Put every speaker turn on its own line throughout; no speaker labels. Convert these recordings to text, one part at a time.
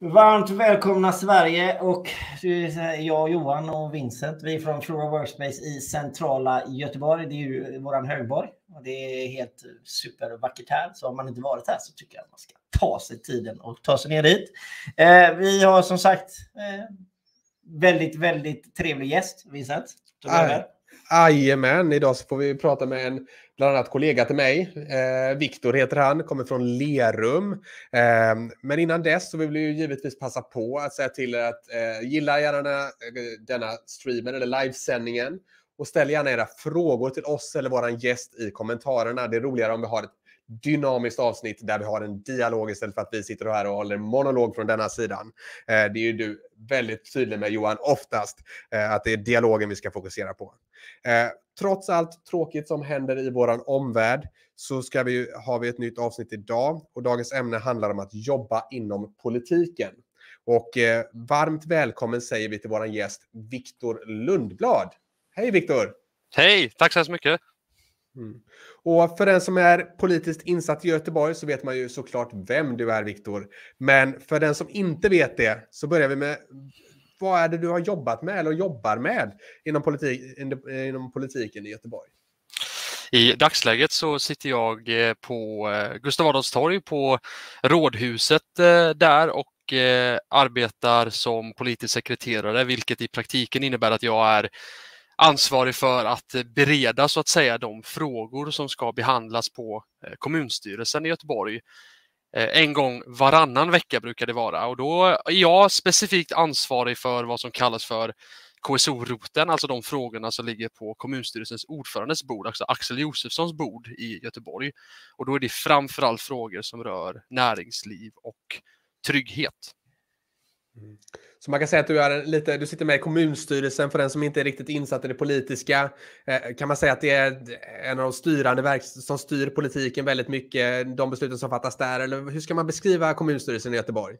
Varmt välkomna Sverige och jag, Johan och Vincent. Vi är från Flora Workspace i centrala Göteborg. Det är ju våran högborg och det är helt supervackert här. Så om man inte varit här så tycker jag att man ska ta sig tiden och ta sig ner dit. Eh, vi har som sagt eh, väldigt, väldigt trevlig gäst, Vincent.
Jajamän, idag så får vi prata med en bland annat kollega till mig. Eh, Viktor heter han, kommer från Lerum. Eh, men innan dess så vill vi ju givetvis passa på att säga till er att eh, gilla gärna eh, denna streamen eller livesändningen och ställ gärna era frågor till oss eller våran gäst i kommentarerna. Det är roligare om vi har ett dynamiskt avsnitt där vi har en dialog istället för att vi sitter här och håller monolog från denna sidan. Eh, det är ju du väldigt tydlig med Johan, oftast, eh, att det är dialogen vi ska fokusera på. Eh, trots allt tråkigt som händer i våran omvärld så ska vi, har vi ett nytt avsnitt idag och dagens ämne handlar om att jobba inom politiken. Och eh, varmt välkommen säger vi till våran gäst Viktor Lundblad. Hej Viktor!
Hej, tack så hemskt mycket!
Mm. Och för den som är politiskt insatt i Göteborg så vet man ju såklart vem du är, Viktor. Men för den som inte vet det så börjar vi med vad är det du har jobbat med eller jobbar med inom, politik, eh, inom politiken i Göteborg?
I dagsläget så sitter jag eh, på eh, Gustav Adolfs torg på Rådhuset där och arbetar som politisk sekreterare, vilket i praktiken innebär att jag är ansvarig för att eh, bereda så att säga de frågor som ska behandlas på eh, kommunstyrelsen i Göteborg. Eh, en gång varannan vecka brukar det vara och då är jag specifikt ansvarig för vad som kallas för KSO-roten, alltså de frågorna som ligger på kommunstyrelsens ordförandes bord, alltså Axel Josefssons bord i Göteborg. Och då är det framförallt frågor som rör näringsliv och trygghet.
Mm. Så man kan säga att du, är lite, du sitter med i kommunstyrelsen för den som inte är riktigt insatt i det politiska. Eh, kan man säga att det är en av de styrande verk som styr politiken väldigt mycket, de besluten som fattas där? Eller hur ska man beskriva kommunstyrelsen i Göteborg?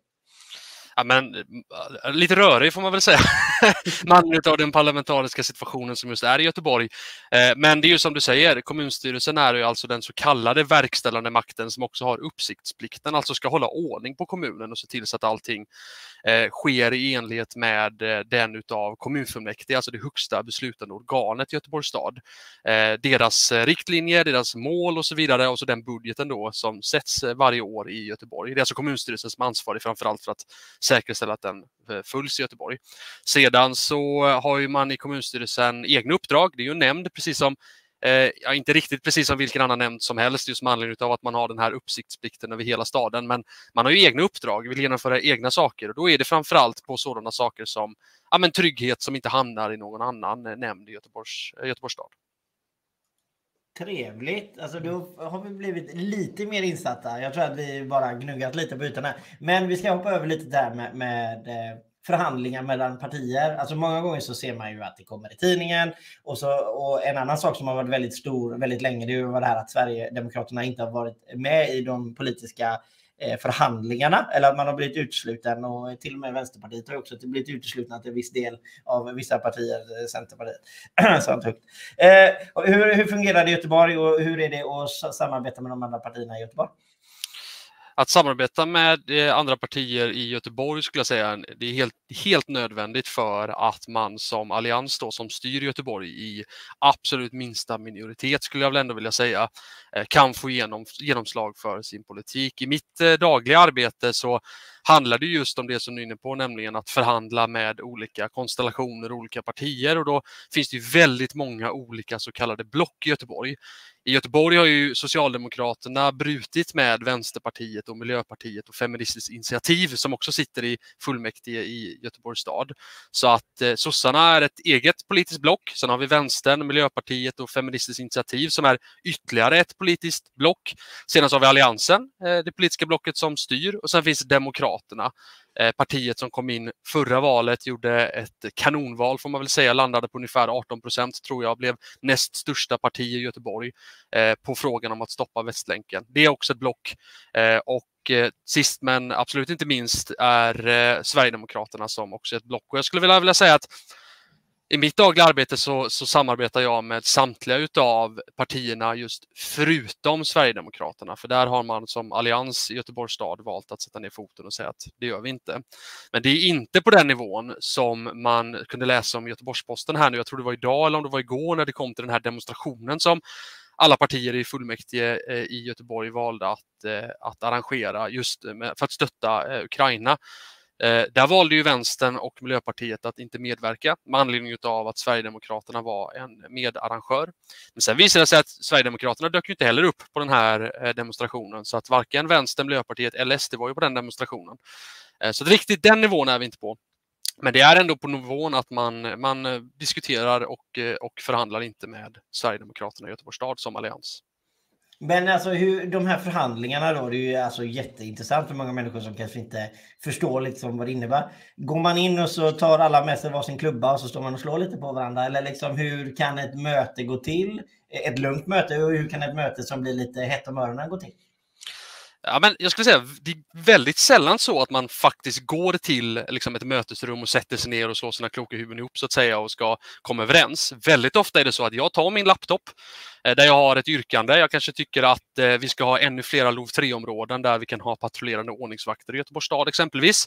Ja, men, eh, lite rörig får man väl säga, med anledning av den parlamentariska situationen som just är i Göteborg. Eh, men det är ju som du säger, kommunstyrelsen är ju alltså den så kallade verkställande makten som också har uppsiktsplikten, alltså ska hålla ordning på kommunen och se till så att allting eh, sker i enlighet med den utav kommunfullmäktige, alltså det högsta beslutande organet i Göteborgs stad. Deras riktlinjer, deras mål och så vidare och så den budgeten då som sätts varje år i Göteborg. Det är alltså kommunstyrelsen som är ansvarig framförallt för att säkerställa att den eh, följs i Göteborg. Sedan så har ju man i kommunstyrelsen egna uppdrag. Det är ju en nämnd, precis som eh, ja, inte riktigt precis som vilken annan nämnd som helst, just med anledning av att man har den här uppsiktsplikten över hela staden. Men man har ju egna uppdrag, vill genomföra egna saker och då är det framförallt på sådana saker som ja, men trygghet som inte hamnar i någon annan eh, nämnd i Göteborgs, eh, Göteborgs stad.
Trevligt. Alltså då har vi blivit lite mer insatta. Jag tror att vi bara gnuggat lite på ytan här. Men vi ska hoppa över lite där med, med eh, förhandlingar mellan partier. Alltså många gånger så ser man ju att det kommer i tidningen. Och, så, och en annan sak som har varit väldigt stor väldigt länge, det ju det här att Sverigedemokraterna inte har varit med i de politiska Eh, förhandlingarna eller att man har blivit utesluten och till och med Vänsterpartiet har också blivit uteslutna till viss del av vissa partier, eh, Centerpartiet. Sånt högt. Eh, hur, hur fungerar det i Göteborg och hur är det att samarbeta med de andra partierna i Göteborg?
Att samarbeta med eh, andra partier i Göteborg skulle jag säga det är helt, helt nödvändigt för att man som allians då, som styr Göteborg i absolut minsta minoritet skulle jag väl ändå vilja säga eh, kan få genom, genomslag för sin politik. I mitt eh, dagliga arbete så handlar det just om det som du är inne på, nämligen att förhandla med olika konstellationer, och olika partier och då finns det väldigt många olika så kallade block i Göteborg. I Göteborg har ju Socialdemokraterna brutit med Vänsterpartiet och Miljöpartiet och Feministiskt initiativ som också sitter i fullmäktige i Göteborgs stad. Så att eh, sossarna är ett eget politiskt block. Sen har vi Vänstern, Miljöpartiet och Feministiskt initiativ som är ytterligare ett politiskt block. Sen har vi Alliansen, eh, det politiska blocket som styr och sen finns Demokraterna Eh, partiet som kom in förra valet gjorde ett kanonval får man väl säga, landade på ungefär 18 procent tror jag, blev näst största parti i Göteborg eh, på frågan om att stoppa Västlänken. Det är också ett block eh, och eh, sist men absolut inte minst är eh, Sverigedemokraterna som också är ett block. Och jag skulle vilja, vilja säga att i mitt dagliga arbete så, så, samarbetar jag med samtliga utav partierna just förutom Sverigedemokraterna. För där har man som allians i Göteborgs stad valt att sätta ner foten och säga att det gör vi inte. Men det är inte på den nivån som man kunde läsa om i Göteborgs-Posten här nu. Jag tror det var idag eller om det var igår när det kom till den här demonstrationen som alla partier i fullmäktige eh, i Göteborg valde att, eh, att arrangera just eh, för att stötta Ukraina. Eh, där valde ju vänstern och Miljöpartiet att inte medverka med anledning av att Sverigedemokraterna var en medarrangör. Men sen visade det sig att Sverigedemokraterna dök inte heller upp på den här eh, demonstrationen så att varken vänstern, Miljöpartiet eller SD var ju på den demonstrationen. Eh, så riktigt den nivån är vi inte på. Men det är ändå på nivån att man, man diskuterar och, och förhandlar inte med Sverigedemokraterna i Göteborgs stad som allians.
Men alltså hur, de här förhandlingarna då, det är ju alltså jätteintressant för många människor som kanske inte förstår liksom vad det innebär. Går man in och så tar alla med sig varsin klubba och så står man och slår lite på varandra? Eller liksom hur kan ett möte gå till? Ett lugnt möte och hur kan ett möte som blir lite hett om öronen gå till?
Ja, men jag skulle säga det är väldigt sällan så att man faktiskt går till liksom, ett mötesrum och sätter sig ner och slår sina kloka huvuden ihop så att säga och ska komma överens. Väldigt ofta är det så att jag tar min laptop eh, där jag har ett yrkande. Jag kanske tycker att eh, vi ska ha ännu flera LOV 3-områden där vi kan ha patrullerande ordningsvakter i Göteborgs stad exempelvis.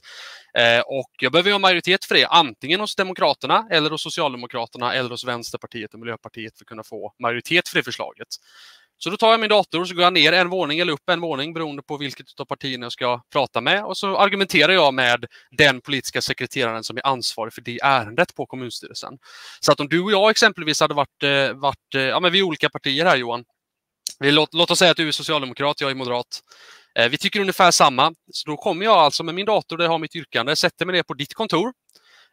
Eh, och jag behöver ha majoritet för det, antingen hos Demokraterna eller hos Socialdemokraterna eller hos Vänsterpartiet och Miljöpartiet för att kunna få majoritet för det förslaget. Så då tar jag min dator och så går jag ner en våning eller upp en våning beroende på vilket av partierna jag ska prata med och så argumenterar jag med den politiska sekreteraren som är ansvarig för det ärendet på kommunstyrelsen. Så att om du och jag exempelvis hade varit, eh, varit eh, ja men vi är olika partier här Johan. Vi, låt, låt oss säga att du är socialdemokrat, jag är moderat. Eh, vi tycker ungefär samma. Så då kommer jag alltså med min dator där jag har mitt yrkande, sätter mig ner på ditt kontor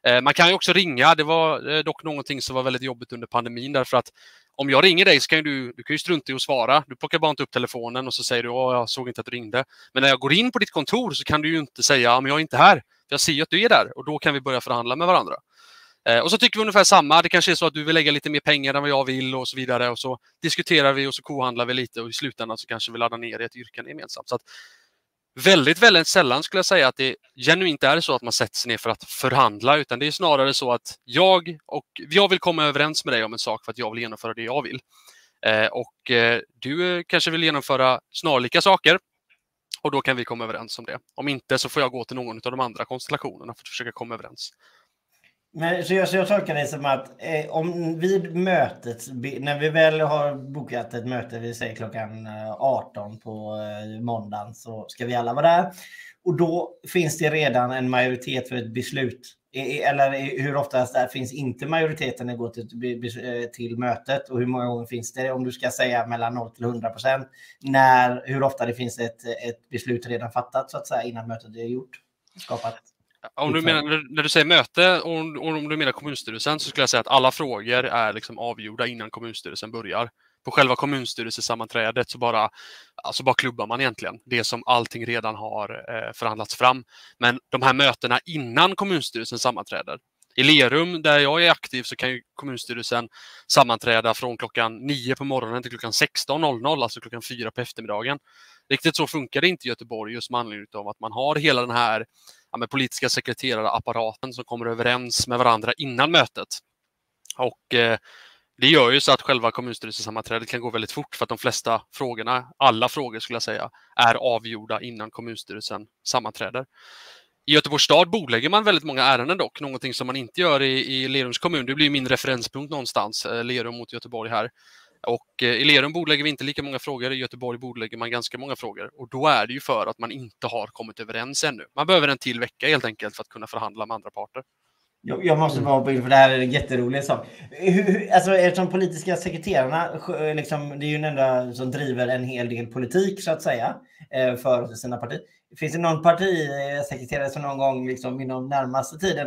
Eh, man kan ju också ringa. Det var eh, dock någonting som var väldigt jobbigt under pandemin därför att om jag ringer dig så kan du, du kan ju strunta i att svara. Du plockar bara inte upp telefonen och så säger du att jag såg inte att du ringde. Men när jag går in på ditt kontor så kan du ju inte säga att jag är inte här. Jag ser ju att du är där och då kan vi börja förhandla med varandra. Eh, och så tycker vi ungefär samma. Det kanske är så att du vill lägga lite mer pengar än vad jag vill och så vidare. Och så diskuterar vi och så kohandlar vi lite och i slutändan så kanske vi laddar ner ett yrkande gemensamt. Så att Väldigt, väldigt sällan skulle jag säga att det genuint är så att man sätter sig ner för att förhandla, utan det är snarare så att jag och jag vill komma överens med dig om en sak för att jag vill genomföra det jag vill. Eh, och eh, du kanske vill genomföra snarlika saker och då kan vi komma överens om det. Om inte så får jag gå till någon av de andra konstellationerna för att försöka komma överens.
Men, så, jag, så jag tolkar det som att eh, om vid mötet, när vi väl har bokat ett möte, vi säger klockan eh, 18 på eh, måndagen, så ska vi alla vara där. Och då finns det redan en majoritet för ett beslut. Eller hur ofta där finns inte majoriteten när det går till, eh, till mötet och hur många gånger finns det? Om du ska säga mellan 0 till 100 procent. Hur ofta det finns ett, ett beslut redan fattat så att säga innan mötet är gjort? Skapat.
Om du menar, när du säger möte och om du menar kommunstyrelsen så skulle jag säga att alla frågor är liksom avgjorda innan kommunstyrelsen börjar. På själva kommunstyrelsesammanträdet så bara, alltså bara klubbar man egentligen det som allting redan har eh, förhandlats fram. Men de här mötena innan kommunstyrelsen sammanträder. I Lerum, där jag är aktiv, så kan ju kommunstyrelsen sammanträda från klockan 9 på morgonen till klockan 16.00, alltså klockan 4 på eftermiddagen. Riktigt så funkar det inte i Göteborg just med anledning av att man har hela den här ja, med politiska sekreterarapparaten som kommer överens med varandra innan mötet. Och eh, det gör ju så att själva kommunstyrelsesammanträdet kan gå väldigt fort för att de flesta frågorna, alla frågor skulle jag säga, är avgjorda innan kommunstyrelsen sammanträder. I Göteborgs stad bordlägger man väldigt många ärenden dock, någonting som man inte gör i, i Lerums kommun. Det blir min referenspunkt någonstans, eh, Lerum mot Göteborg här. Och eh, i Lerum bordlägger vi inte lika många frågor, i Göteborg bordlägger man ganska många frågor. Och då är det ju för att man inte har kommit överens ännu. Man behöver en till vecka helt enkelt för att kunna förhandla med andra parter.
Jag måste bara hoppa in för det här är en jätterolig sak. Alltså, eftersom politiska sekreterarna, liksom, det är ju den enda som driver en hel del politik så att säga eh, för sina partier. Finns det någon partisekreterare som någon gång liksom, inom närmaste tiden,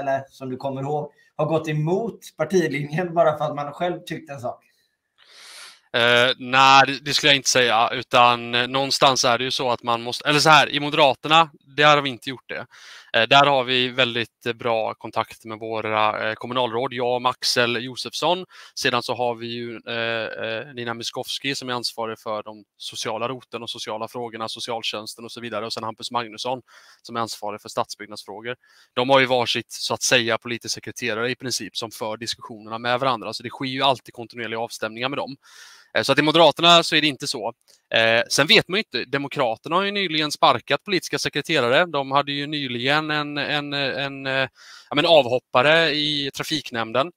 eller som du kommer ihåg, har gått emot partilinjen bara för att man själv tyckt en sak?
Uh, nej, det, det, skulle jag inte säga, utan någonstans är det ju så att man måste, eller så här, i Moderaterna, där har vi inte gjort det. Eh, där har vi väldigt bra kontakt med våra eh, kommunalråd, jag och Josefsson. Sedan så har vi ju eh, Nina Miskovsky som är ansvarig för de sociala roten och sociala frågorna, socialtjänsten och så vidare. Och sen Hampus Magnusson som är ansvarig för stadsbyggnadsfrågor. De har ju varsitt, så att säga, politisk sekreterare i princip som för diskussionerna med varandra. Så det sker ju alltid kontinuerliga avstämningar med dem. Eh, så att i Moderaterna så är det inte så. Eh, sen vet man ju inte. Demokraterna har ju nyligen sparkat politiska sekreterare. De hade ju nyligen en, en, en, en ja, avhoppare i trafiknämnden.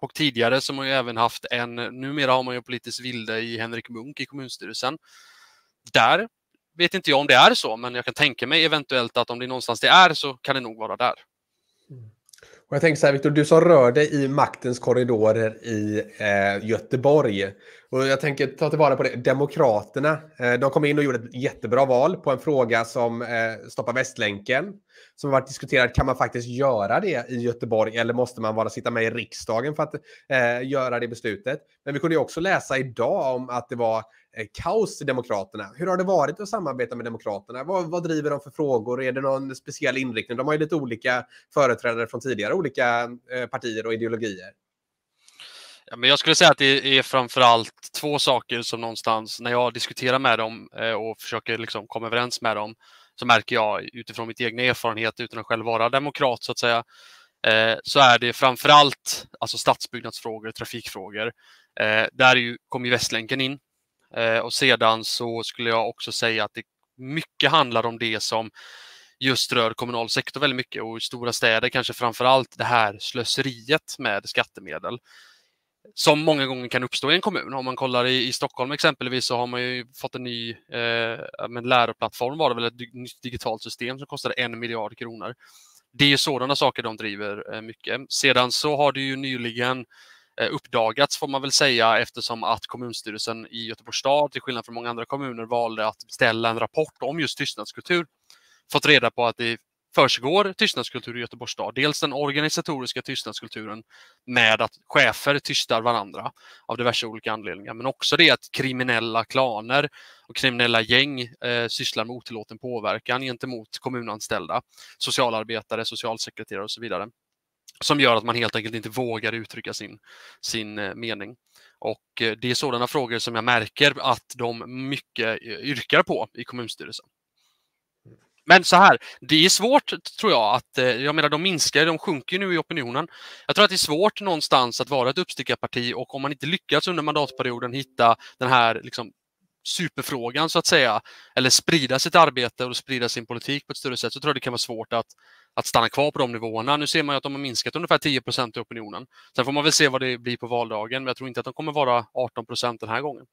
Och tidigare så har man ju även haft en, numera har man ju politisk vilde i Henrik Munk i kommunstyrelsen. Där vet inte jag om det är så, men jag kan tänka mig eventuellt att om det är någonstans det är så kan det nog vara där.
Och jag tänker så här, Viktor, du som rör dig i maktens korridorer i eh, Göteborg. Och jag tänker ta tillvara på det. Demokraterna, eh, de kom in och gjorde ett jättebra val på en fråga som eh, stoppar Västlänken. Som har varit diskuterad, kan man faktiskt göra det i Göteborg eller måste man bara sitta med i riksdagen för att eh, göra det beslutet? Men vi kunde ju också läsa idag om att det var Eh, kaos i Demokraterna. Hur har det varit att samarbeta med Demokraterna? Vad, vad, driver de för frågor? Är det någon speciell inriktning? De har ju lite olika företrädare från tidigare olika eh, partier och ideologier.
Ja, men jag skulle säga att det är framför allt två saker som någonstans när jag diskuterar med dem eh, och försöker liksom komma överens med dem så märker jag utifrån mitt egna erfarenhet utan att själv vara demokrat så att säga så är det framför allt alltså stadsbyggnadsfrågor, trafikfrågor. Där ju, kommer ju Västlänken in Eh, och sedan så skulle jag också säga att det mycket handlar om det som just rör kommunal sektor väldigt mycket och i stora städer kanske framför allt det här slöseriet med skattemedel som många gånger kan uppstå i en kommun. Om man kollar i, i Stockholm exempelvis så har man ju fått en ny eh, men läroplattform var det väl ett nytt digitalt system som kostade en miljard kronor. Det är sådana saker de driver eh, mycket. Sedan så har det ju nyligen Eh, Eh, uppdagats får man väl säga eftersom att kommunstyrelsen i Göteborgs stad, till skillnad från många andra kommuner, valde att beställa en rapport om just tystnadskultur. Fått reda på att det försiggår tystnadskultur i Göteborgs stad. Dels den organisatoriska tystnadskulturen med att chefer tystar varandra av diverse olika anledningar, men också det att kriminella klaner och kriminella gäng eh, sysslar med otillåten påverkan gentemot kommunanställda, socialarbetare, socialsekreterare och så vidare som gör att man helt enkelt inte vågar uttrycka sin, sin eh, mening. Och eh, det är sådana frågor som jag märker att de mycket eh, yrkar på i kommunstyrelsen. Men så här, det är svårt tror jag att, jag menar de minskar, de sjunker nu i opinionen. Jag tror att det är svårt någonstans att vara ett uppstickarparti och om man inte lyckas under mandatperioden hitta den här liksom, superfrågan så att säga, eller sprida sitt arbete och sprida sin politik på ett större sätt, så tror jag det kan vara svårt att, att stanna kvar på de nivåerna. Nu ser man att de har minskat ungefär 10 procent i opinionen. Sen får man väl se vad det blir på valdagen, men jag tror inte att de kommer vara 18 procent den här gången.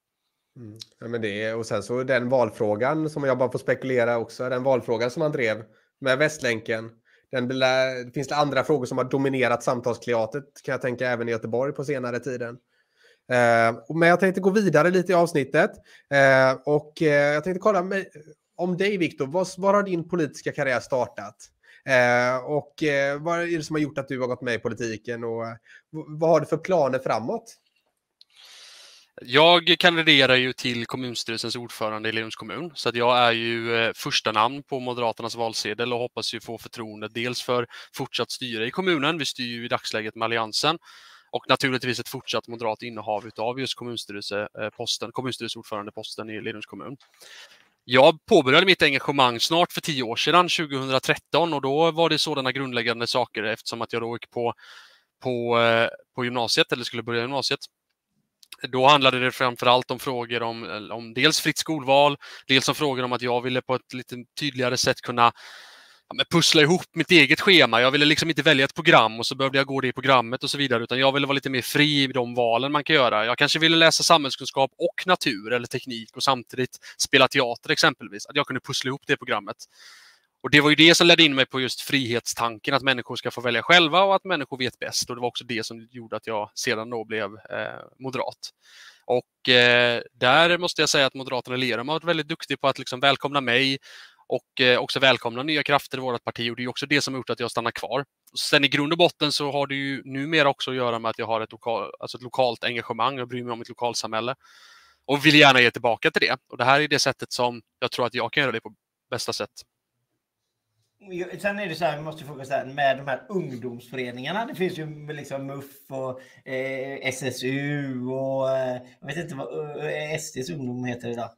Mm. Ja, men det är, och sen så den valfrågan som jag bara får spekulera också, den valfrågan som man drev med Västlänken. Den, det finns det andra frågor som har dominerat samtalsklimatet kan jag tänka även i Göteborg på senare tiden. Eh, men jag tänkte gå vidare lite i avsnittet. Eh, och eh, jag tänkte kolla med, om dig Viktor, var, var har din politiska karriär startat? Eh, och eh, vad är det som har gjort att du har gått med i politiken och eh, vad har du för planer framåt?
Jag kandiderar ju till kommunstyrelsens ordförande i Lerums kommun, så att jag är ju eh, första namn på Moderaternas valsedel och hoppas ju få förtroende dels för fortsatt styre i kommunen. Vi styr ju i dagsläget med Alliansen och naturligtvis ett fortsatt moderat innehav utav just kommunstyrelseposten, eh, kommunstyrelseordförandeposten i Lerums kommun. Jag påbörjade mitt engagemang snart för tio år sedan, 2013, och då var det sådana grundläggande saker eftersom att jag då gick på, på, eh, på gymnasiet, eller skulle börja gymnasiet. Då handlade det framför allt om frågor om, om dels fritt skolval, dels om frågor om att jag ville på ett lite tydligare sätt kunna ja, pussla ihop mitt eget schema. Jag ville liksom inte välja ett program och så behövde jag gå det i programmet och så vidare, utan jag ville vara lite mer fri i de valen man kan göra. Jag kanske ville läsa samhällskunskap och natur eller teknik och samtidigt spela teater exempelvis. Att jag kunde pussla ihop det programmet. Och Det var ju det som ledde in mig på just frihetstanken, att människor ska få välja själva och att människor vet bäst. Och Det var också det som gjorde att jag sedan då blev eh, moderat. Och eh, där måste jag säga att Moderaterna i Lerum har varit väldigt duktig på att liksom välkomna mig, och eh, också välkomna nya krafter i vårt parti och det är också det som har gjort att jag stannar kvar. Sen i grund och botten så har det ju numera också att göra med att jag har ett, lokal, alltså ett lokalt engagemang och bryr mig om ett lokalsamhälle och vill gärna ge tillbaka till det. Och det här är det sättet som jag tror att jag kan göra det på bästa sätt.
Sen är det så här, vi måste fokusera med de här ungdomsföreningarna. Det finns ju liksom MUF och eh, SSU och eh, jag vet inte vad eh, SDs ungdom heter idag.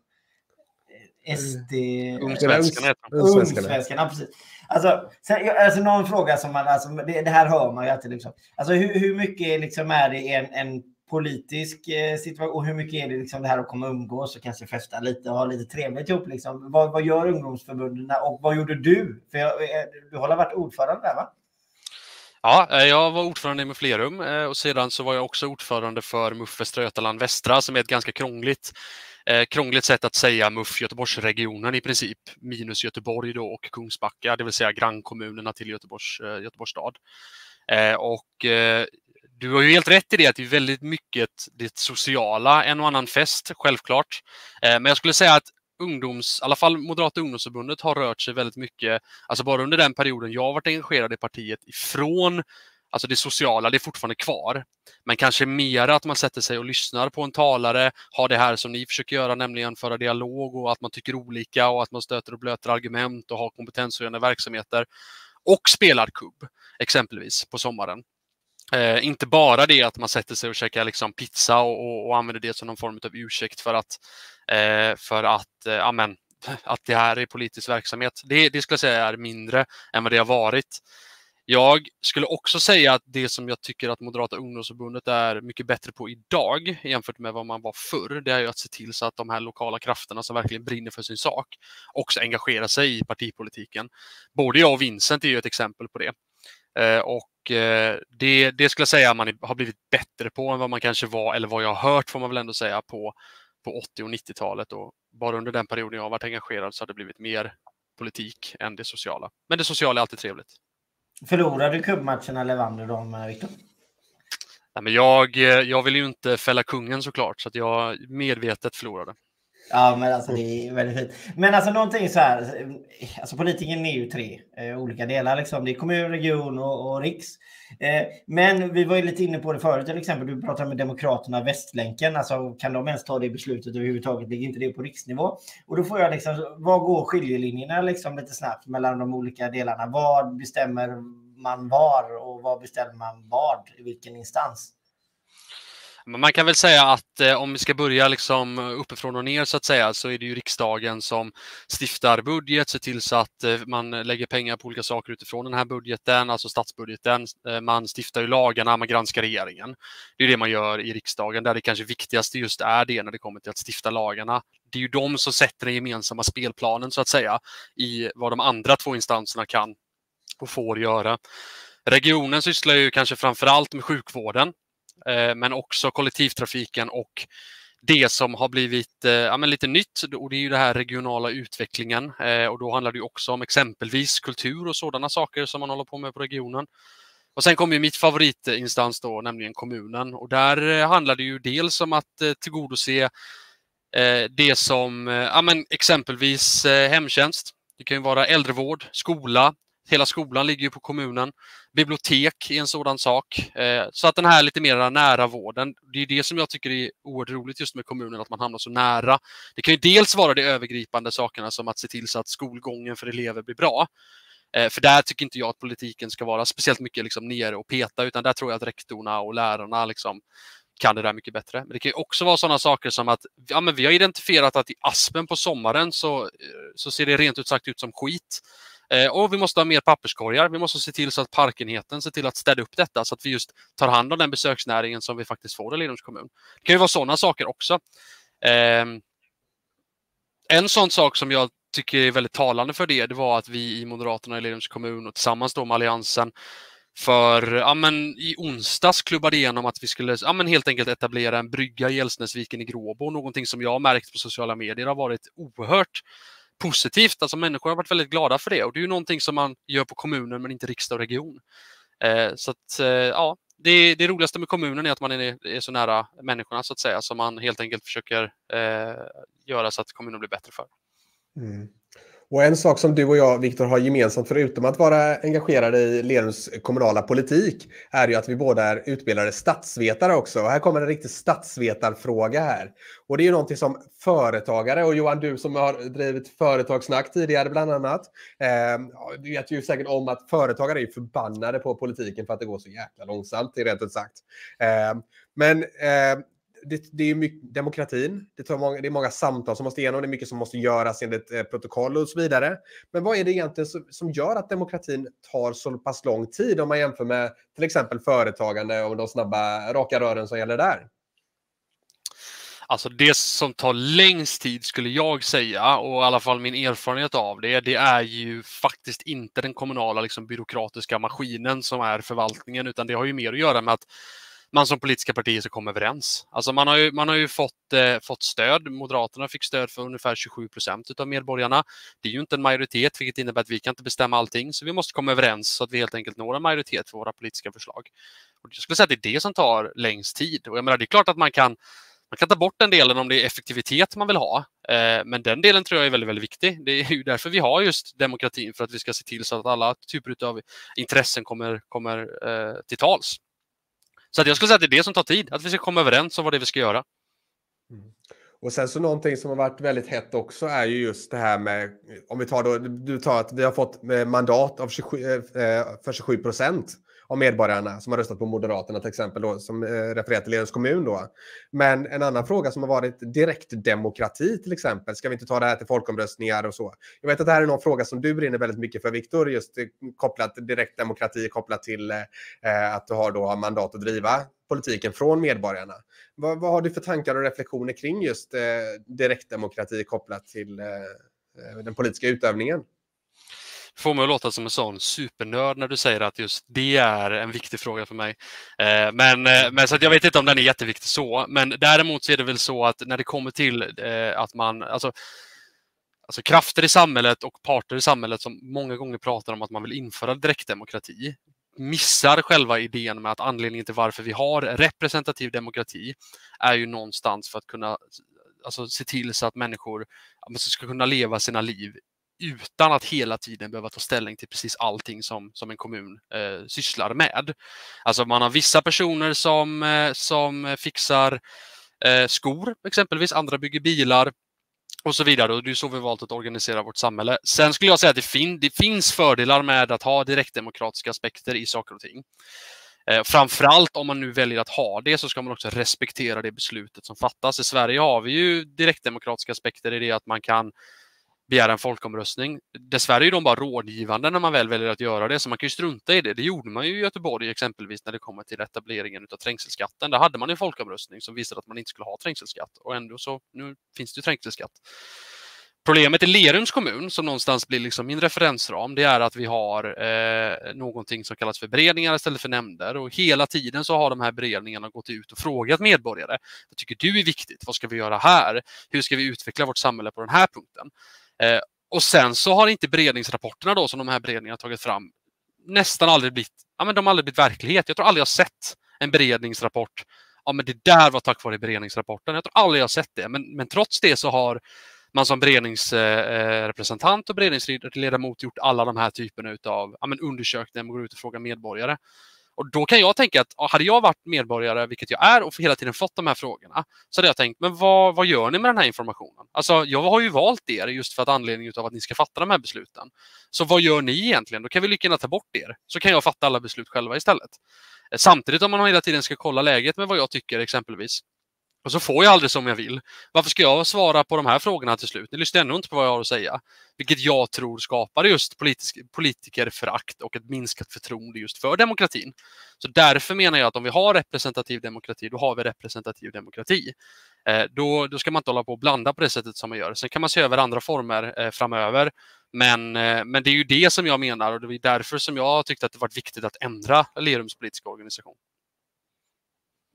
Eh, SD...
Ungsvenskarna heter de.
Ungsvenskarna, precis. Alltså, sen, alltså någon fråga som man, alltså, det, det här hör man ju alltid. Liksom. Alltså hur, hur mycket liksom är det en, en politisk eh, situation och hur mycket är det liksom det här att komma och umgås och kanske festa lite och ha lite trevligt ihop? Liksom? Vad, vad gör ungdomsförbunden och vad gjorde du? För jag, eh, du har varit ordförande där va?
Ja, eh, jag var ordförande i Mufflerum och sedan så var jag också ordförande för MUF Västra Götaland Västra som är ett ganska krångligt Eh, krångligt sätt att säga MUF Göteborgsregionen i princip, minus Göteborg då och Kungsbacka, det vill säga grannkommunerna till Göteborgs, eh, Göteborgs stad. Eh, och eh, du har ju helt rätt i det att det är väldigt mycket det sociala, en och annan fest, självklart. Eh, men jag skulle säga att ungdoms, i alla fall Moderata ungdomsförbundet har rört sig väldigt mycket, alltså bara under den perioden jag har varit engagerad i partiet, ifrån Alltså det sociala, det är fortfarande kvar. Men kanske mer att man sätter sig och lyssnar på en talare, har det här som ni försöker göra, nämligen föra dialog och att man tycker olika och att man stöter och blöter argument och har kompetenshöjande verksamheter. Och spelar kubb, exempelvis, på sommaren. Eh, inte bara det att man sätter sig och käkar liksom pizza och, och, och använder det som någon form av ursäkt för att, eh, för att, eh, amen, att det här är politisk verksamhet. Det, det skulle jag säga är mindre än vad det har varit. Jag skulle också säga att det som jag tycker att Moderata ungdomsförbundet är mycket bättre på idag jämfört med vad man var förr, det är ju att se till så att de här lokala krafterna som verkligen brinner för sin sak också engagerar sig i partipolitiken. Både jag och Vincent är ju ett exempel på det. Eh, och eh, det, det skulle jag säga att man har blivit bättre på än vad man kanske var, eller vad jag har hört får man väl ändå säga, på, på 80 och 90-talet. Och bara under den perioden jag har varit engagerad så har det blivit mer politik än det sociala. Men det sociala är alltid trevligt.
Förlorade du kubbmatchen eller vann du dem, Viktor?
Nej, men jag, eh, jag vill ju inte fälla kungen såklart, så att jag medvetet förlorade.
Ja, men alltså det är väldigt fint. Men alltså någonting så här, alltså politiken är ju tre eh, olika delar liksom. Det är kommun, region och, och riks. Eh, men vi var ju lite inne på det förut, till exempel du pratade med Demokraterna, Västlänken, alltså kan de ens ta det beslutet överhuvudtaget? Ligger inte det på riksnivå? Och då får jag liksom, vad går skiljelinjerna liksom lite snabbt mellan de olika delarna? Vad bestämmer man var och vad bestämmer man vad i vilken instans?
Men man kan väl säga att eh, om vi ska börja liksom uppifrån och ner så att säga så är det ju riksdagen som stiftar budget, ser till så att eh, man lägger pengar på olika saker utifrån den här budgeten, alltså statsbudgeten. Eh, man stiftar ju lagarna, man granskar regeringen. Det är det man gör i riksdagen, där det kanske viktigaste just är det när det kommer till att stifta lagarna. Det är ju de som sätter den gemensamma spelplanen så att säga i vad de andra två instanserna kan och får göra. Regionen sysslar ju kanske framför allt med sjukvården Eh, men också kollektivtrafiken och det som har blivit eh, ja, lite nytt och det är ju den här regionala utvecklingen eh, och då handlar det också om exempelvis kultur och sådana saker som man håller på med på regionen. Och sen kommer mitt favoritinstans då, nämligen kommunen och där handlar det ju dels om att tillgodose det som ja, men exempelvis hemtjänst. Det kan ju vara äldrevård, skola, Hela skolan ligger ju på kommunen. Bibliotek är en sådan sak. Eh, så att den här lite mer nära vården, det är det som jag tycker är oerhört roligt just med kommunen, att man hamnar så nära. Det kan ju dels vara de övergripande sakerna som att se till så att skolgången för elever blir bra. Eh, för där tycker inte jag att politiken ska vara speciellt mycket liksom nere och peta, utan där tror jag att rektorerna och lärarna liksom kan det där mycket bättre. Men det kan ju också vara sådana saker som att ja, men vi har identifierat att i Aspen på sommaren så, eh, så ser det rent ut sagt ut som skit. Eh, och vi måste ha mer papperskorgar. Vi måste se till så att parkenheten ser till att städa upp detta så att vi just tar hand om den besöksnäringen som vi faktiskt får i Lerums kommun. Det kan ju vara sådana saker också. Ehm, en sån sak som jag tycker är väldigt talande för det, det var att vi i Moderaterna i Lerums kommun och tillsammans då med Alliansen för ja, men, i onsdags klubbade igenom att vi skulle ja, men, helt enkelt etablera en brygga i Älvsnäsviken i Gråbo. Någonting som jag har märkt på sociala medier har varit oerhört positivt. Alltså människor har varit väldigt glada för det och det är ju någonting som man gör på kommunen men inte riksdag och region. Eh, så att, eh, ja, det, det roligaste med kommunen är att man är, är, så nära människorna så att säga, som man helt enkelt försöker eh, göra så att kommunen blir bättre för.
Mm. Och en sak som du och jag, Viktor, har gemensamt förutom att vara engagerade i Lerums kommunala politik är ju att vi båda är utbildade statsvetare också. Och här kommer en riktig statsvetarfråga här. Och det är ju någonting som företagare, och Johan, du som har drivit företagssnack tidigare bland annat, eh, du vet ju säkert om att företagare är förbannade på politiken för att det går så jäkla långsamt, rent ut sagt. Eh, men eh, det, det, är mycket demokratin. Det, tar många, det är många samtal som måste igenom. Det är mycket som måste göras enligt eh, protokoll och så vidare. Men vad är det egentligen som, som, gör att demokratin tar så pass lång tid om man jämför med till exempel företagande och de snabba raka rören som gäller där?
Alltså det som tar längst tid skulle jag säga och i alla fall min erfarenhet av det, det är ju faktiskt inte den kommunala liksom, byråkratiska maskinen som är förvaltningen utan det har ju mer att göra med att man som politiska partier ska komma överens. Alltså man har ju, man har ju fått, eh, fått stöd. Moderaterna fick stöd för ungefär 27 procent av medborgarna. Det är ju inte en majoritet, vilket innebär att vi kan inte bestämma allting. Så vi måste komma överens så att vi helt enkelt når en majoritet för våra politiska förslag. Och jag skulle säga att det är det som tar längst tid. Och jag menar, det är klart att man kan man kan ta bort den delen om det är effektivitet man vill ha. Eh, men den delen tror jag är väldigt, väldigt viktig. Det är ju därför vi har just demokratin, för att vi ska se till så att alla typer av intressen kommer, kommer eh, till tals. Så att jag skulle säga att det är det som tar tid, att vi ska komma överens om vad det är vi ska göra.
Mm. Och sen så någonting som har varit väldigt hett också är ju just det här med, om vi tar då, du tar att vi har fått eh, mandat av 27, eh, eh, för 27 procent av medborgarna som har röstat på Moderaterna till exempel, då, som eh, refererar till Lerums kommun. Då. Men en annan fråga som har varit direktdemokrati till exempel, ska vi inte ta det här till folkomröstningar och så? Jag vet att det här är någon fråga som du brinner väldigt mycket för, Viktor, just eh, kopplat direktdemokrati kopplat till eh, eh, att du har då mandat att driva politiken från medborgarna. Vad, vad, har du för tankar och reflektioner kring just eh, direktdemokrati kopplat till eh, eh den politiska utövningen?
Får mig att låta som en sån supernörd när du säger att just det är en viktig fråga för mig. Eh, men, eh, men så jag vet inte om den är jätteviktig så, men däremot så är det väl så att när det kommer till eh, att man, alltså, alltså krafter i samhället och parter i samhället som många gånger pratar om att man vill införa direktdemokrati missar själva idén med att anledningen till varför vi har representativ demokrati är ju någonstans för att kunna alltså, se till så att människor ska kunna leva sina liv utan att hela tiden behöva ta ställning till precis allting som, som en kommun eh, sysslar med. Alltså man har vissa personer som, eh, som fixar eh, skor exempelvis, andra bygger bilar och så vidare. Och det är så vi valt att organisera vårt samhälle. Sen skulle jag säga att det, fin det finns fördelar med att ha direktdemokratiska aspekter i saker och ting. Eh, framförallt om man nu väljer att ha det så ska man också respektera det beslutet som fattas. I Sverige har vi ju direktdemokratiska aspekter i det att man kan begära en folkomröstning. Dessvärre är de bara rådgivande när man väl väljer att göra det, så man kan ju strunta i det. Det gjorde man ju i Göteborg exempelvis när det kommer till etableringen av trängselskatten. Där hade man en folkomröstning som visade att man inte skulle ha trängselskatt och ändå så nu finns det ju trängselskatt. Problemet i Lerums kommun, som någonstans blir liksom min referensram, det är att vi har eh, någonting som kallas för beredningar istället för nämnder och hela tiden så har de här beredningarna gått ut och frågat medborgare. Vad tycker du är viktigt? Vad ska vi göra här? Hur ska vi utveckla vårt samhälle på den här punkten? Eh, och sen så har inte beredningsrapporterna då som de här beredningarna tagit fram nästan aldrig blivit, ja men de har aldrig blivit verklighet. Jag tror aldrig jag sett en beredningsrapport. Ja men det där var tack vare beredningsrapporten. Jag tror aldrig jag sett det. Men, men trots det så har man som beredningsrepresentant eh, och beredningsledamot gjort alla de här typerna av ja, undersökningar, man går ut och frågar medborgare. Och då kan jag tänka att hade jag varit medborgare, vilket jag är, och hela tiden fått de här frågorna, så hade jag tänkt, men vad, vad gör ni med den här informationen? Alltså, jag har ju valt er just för att anledning av att ni ska fatta de här besluten. Så vad gör ni egentligen? Då kan vi lika gärna ta bort er, så kan jag fatta alla beslut själva istället. Eh, samtidigt om man hela tiden ska kolla läget med vad jag tycker exempelvis, och så får jag aldrig som jag vill. Varför ska jag svara på de här frågorna till slut? Ni lyssnar ändå inte på vad jag har att säga. Vilket jag tror skapar just politisk, politikerförakt och ett minskat förtroende just för demokratin. Så därför menar jag att om vi har representativ demokrati, då har vi representativ demokrati. Eh, då, då ska man inte hålla på och blanda på det sättet som man gör. Sen kan man se över andra former eh, framöver. Men, eh, men det är ju det som jag menar och det är därför som jag tyckte att det var viktigt att ändra Lerums politiska organisation.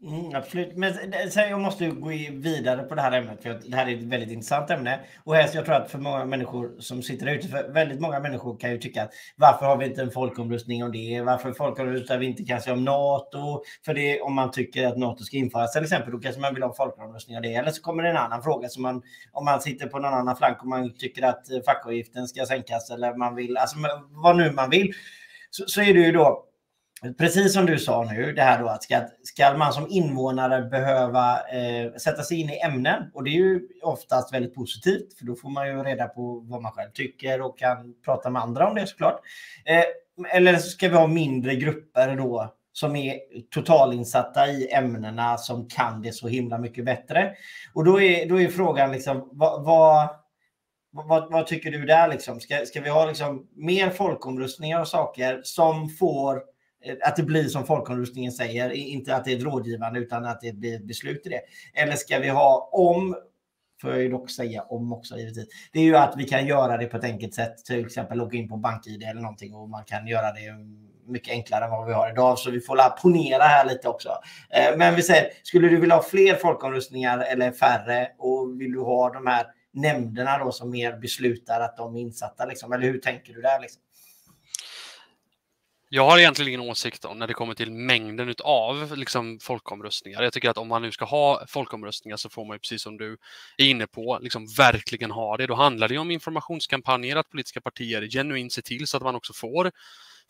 Mm, absolut. Men eh, eh, så jag måste gå vidare på det här ämnet för det här är ett väldigt intressant ämne. Och helst, jag tror att för många människor som sitter ute, för väldigt många människor kan ju tycka att varför har vi inte en folkomröstning om det? Varför folkomröstar vi inte kanske om NATO? För det om man tycker att NATO ska införas till exempel, då kanske man vill ha folkomröstning om det. Eller så kommer det en annan fråga som man, om man sitter på någon annan flank och man tycker att eh, fackavgiften ska sänkas eller man vill, alltså vad nu man vill. Så, så är det ju då Precis som du sa nu, det här då att ska, ska man som invånare behöva eh, sätta sig in i ämnen och det är ju oftast väldigt positivt för då får man ju reda på vad man själv tycker och kan prata med andra om det såklart. Eh, eller ska vi ha mindre grupper då som är totalinsatta i ämnena som kan det så himla mycket bättre. Och då är, då är frågan liksom vad, vad vad, vad, tycker du där? Liksom? Ska, ska vi ha liksom mer folkomröstningar och saker som får Eh, att det blir som folkomröstningen säger, inte att det är ett rådgivande utan att det blir ett beslut i det. Eller ska vi ha om, får jag ju dock säga om också givetvis, det är ju att vi kan göra det på ett enkelt sätt, till exempel logga in på BankID eller någonting och man kan göra det mycket enklare än vad vi har idag. Så vi får la ponera här lite också. Eh, men vi säger, skulle du vilja ha fler folkomröstningar eller färre och vill du ha de här nämnderna då som mer beslutar att de är insatta? Liksom? Eller hur tänker du där? Liksom?
Jag har egentligen ingen åsikt om när det kommer till mängden av liksom, folkomröstningar. Jag tycker att om man nu ska ha folkomröstningar så får man ju precis som du är inne på, liksom verkligen ha det. Då handlar det om informationskampanjer, att politiska partier genuint ser till så att man också får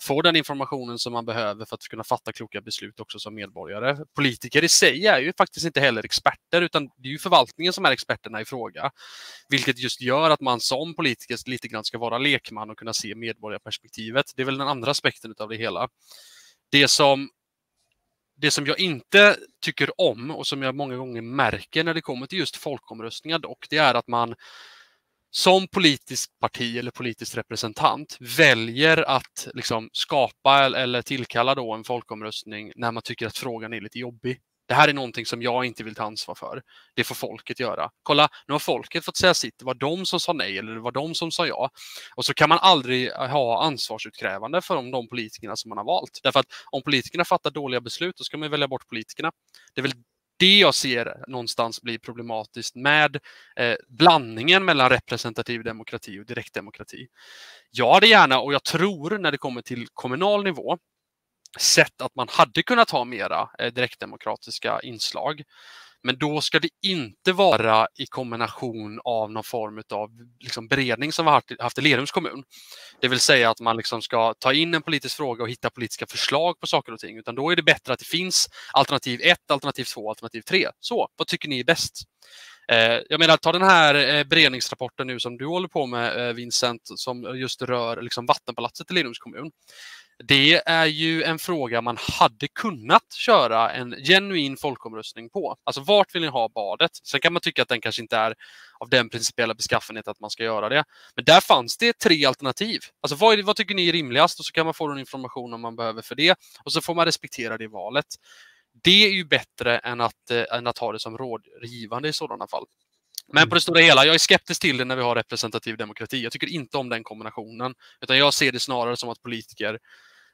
få den informationen som man behöver för att kunna fatta kloka beslut också som medborgare. Politiker i sig är ju faktiskt inte heller experter utan det är ju förvaltningen som är experterna i fråga. Vilket just gör att man som politiker lite grann ska vara lekman och kunna se medborgarperspektivet. Det är väl den andra aspekten av det hela. Det som det som jag inte tycker om och som jag många gånger märker när det kommer till just folkomröstningar dock, det är att man som politiskt parti eller politisk representant väljer att liksom skapa eller tillkalla då en folkomröstning när man tycker att frågan är lite jobbig. Det här är någonting som jag inte vill ta ansvar för. Det får folket göra. Kolla, nu har folket fått säga sitt. Det var de som sa nej eller det var de som sa ja. Och så kan man aldrig ha ansvarsutkrävande för de politikerna som man har valt. Därför att om politikerna fattar dåliga beslut, då ska man välja bort politikerna. Det är väl det jag ser någonstans blir problematiskt med eh, blandningen mellan representativ demokrati och direktdemokrati. Jag hade gärna, och jag tror när det kommer till kommunal nivå, sett att man hade kunnat ha mera eh, direktdemokratiska inslag. Men då ska det inte vara i kombination av någon form av liksom beredning som vi har haft i Lerums kommun. Det vill säga att man liksom ska ta in en politisk fråga och hitta politiska förslag på saker och ting. Utan då är det bättre att det finns alternativ 1, alternativ 2, alternativ 3. Så, vad tycker ni är bäst? Eh, jag menar, ta den här eh, beredningsrapporten nu som du håller på med eh, Vincent, som just rör liksom vattenpalatset i Lerums kommun. Det är ju en fråga man hade kunnat köra en genuin folkomröstning på. Alltså vart vill ni ha badet? Sen kan man tycka att den kanske inte är av den principiella beskaffenhet att man ska göra det. Men där fanns det tre alternativ. Alltså vad, vad tycker ni är rimligast? Och så kan man få den informationen man behöver för det. Och så får man respektera det i valet. Det är ju bättre än att, eh, än att ha det som rådgivande i sådana fall. Men på det stora hela, jag är skeptisk till det när vi har representativ demokrati. Jag tycker inte om den kombinationen. Utan jag ser det snarare som att politiker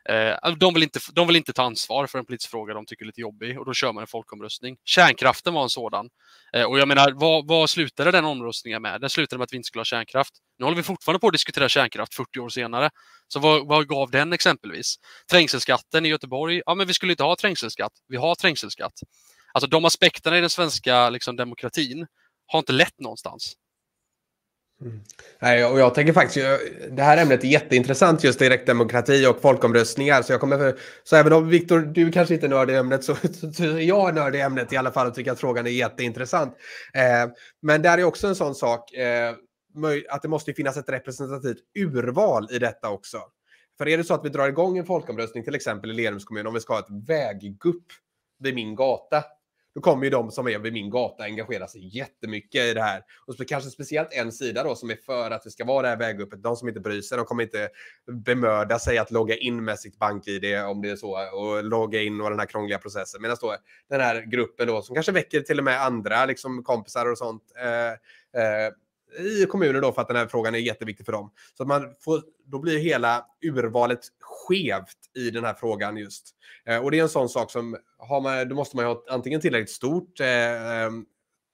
Eh, alltså, de, vill inte, de vill inte ta ansvar för en politisk fråga de tycker är lite jobbig och då kör man en folkomröstning. Kärnkraften var en sådan. Eh, och jag menar, vad, vad slutade den omröstningen med? Den slutade med att vi inte skulle ha kärnkraft. Nu håller vi fortfarande på att diskutera kärnkraft 40 år senare. Så vad, vad gav den exempelvis? Trängselskatten i Göteborg? Ja, men vi skulle inte ha trängselskatt. Vi har trängselskatt. Alltså de aspekterna i den svenska liksom, demokratin har inte lett någonstans.
Mm. Nej, och jag tänker faktiskt, det här ämnet är jätteintressant, just direktdemokrati och folkomröstningar. Så, jag kommer så även om Viktor, du kanske inte är nörd i ämnet, så, så är jag nörd i ämnet i alla fall och tycker att frågan är jätteintressant. Eh, men där är också en sån sak, eh, att det måste finnas ett representativt urval i detta också. För är det så att vi drar igång en folkomröstning, till exempel i Lerums kommun, om vi ska ha ett väggupp vid min gata, då kommer ju de som är vid min gata engagera sig jättemycket i det här. Och så kanske speciellt en sida då som är för att det ska vara det här väguppet. De som inte bryr sig, de kommer inte bemöda sig att logga in med sitt bank-id om det är så och logga in och den här krångliga processen. Medan då den här gruppen då som kanske väcker till och med andra liksom kompisar och sånt. Eh, eh, i kommuner då för att den här frågan är jätteviktig för dem. Så att man får, då blir hela urvalet skevt i den här frågan just. Eh, och det är en sån sak som, har man, då måste man ju ha antingen tillräckligt stort eh, ehm,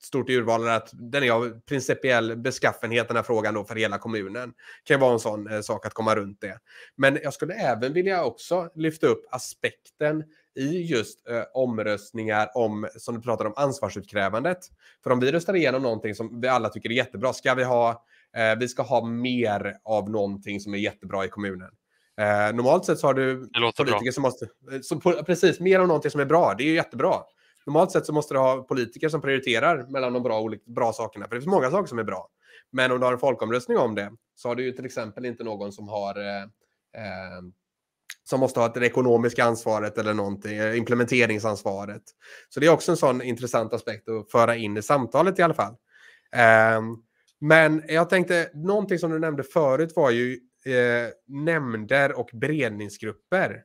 stort urval, eller att den är av principiell beskaffenhet den här frågan då för hela kommunen. Det kan ju vara en sån eh, sak att komma runt det. Men jag skulle även vilja också lyfta upp aspekten i just eh, omröstningar om, som du pratar om, ansvarsutkrävandet. För om vi röstar igenom någonting som vi alla tycker är jättebra, ska vi ha, eh, vi ska ha mer av någonting som är jättebra i kommunen. Eh, normalt sett så har du politiker bra. som måste, eh, som, precis, mer av någonting som är bra, det är ju jättebra. Normalt sett så måste du ha politiker som prioriterar mellan de bra, bra sakerna, för det finns många saker som är bra. Men om du har en folkomröstning om det så har du ju till exempel inte någon som har eh, eh, som måste ha det ekonomiska ansvaret eller någonting, eh, implementeringsansvaret. Så det är också en sån intressant aspekt att föra in i samtalet i alla fall. Ehm, men jag tänkte, någonting som du nämnde förut var ju eh, nämnder och beredningsgrupper.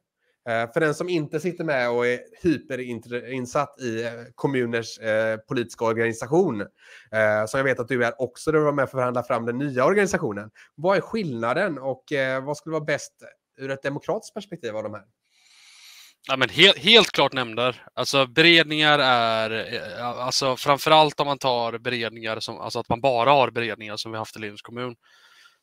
Eh, för den som inte sitter med och är hyperinsatt i eh, kommuners eh, politiska organisation, eh, som jag vet att du är också, du var med för att förhandla fram den nya organisationen. Vad är skillnaden och eh, vad skulle vara bäst ur ett demokratiskt perspektiv av de här?
Ja, men helt, helt klart nämnder. Alltså beredningar är, eh, alltså framförallt om man tar beredningar, som, alltså att man bara har beredningar som vi haft i Linus kommun,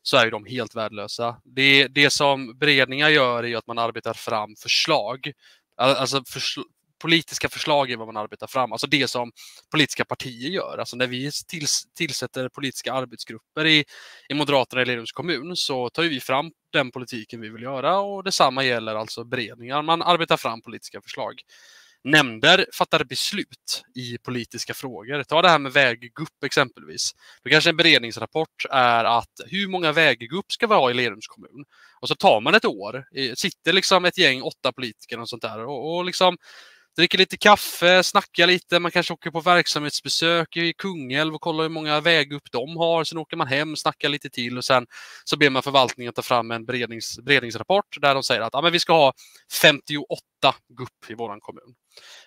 så är de helt värdelösa. Det, det som beredningar gör är att man arbetar fram förslag. Alltså försl politiska förslag är vad man arbetar fram, alltså det som politiska partier gör. Alltså när vi tills, tillsätter politiska arbetsgrupper i, i Moderaterna i Lerums kommun så tar vi fram den politiken vi vill göra och detsamma gäller alltså beredningar. Man arbetar fram politiska förslag nämnder fattar beslut i politiska frågor. Ta det här med väggupp exempelvis. Då kanske en beredningsrapport är att hur många väggupp ska vi ha i Lerums kommun? Och så tar man ett år, sitter liksom ett gäng, åtta politiker och sånt där och, och liksom dricker lite kaffe, snackar lite, man kanske åker på verksamhetsbesök i Kungälv och kollar hur många vägupp de har. Sen åker man hem, snackar lite till och sen så ber man förvaltningen ta fram en berednings, beredningsrapport där de säger att ah, men vi ska ha 58 gupp i vår kommun.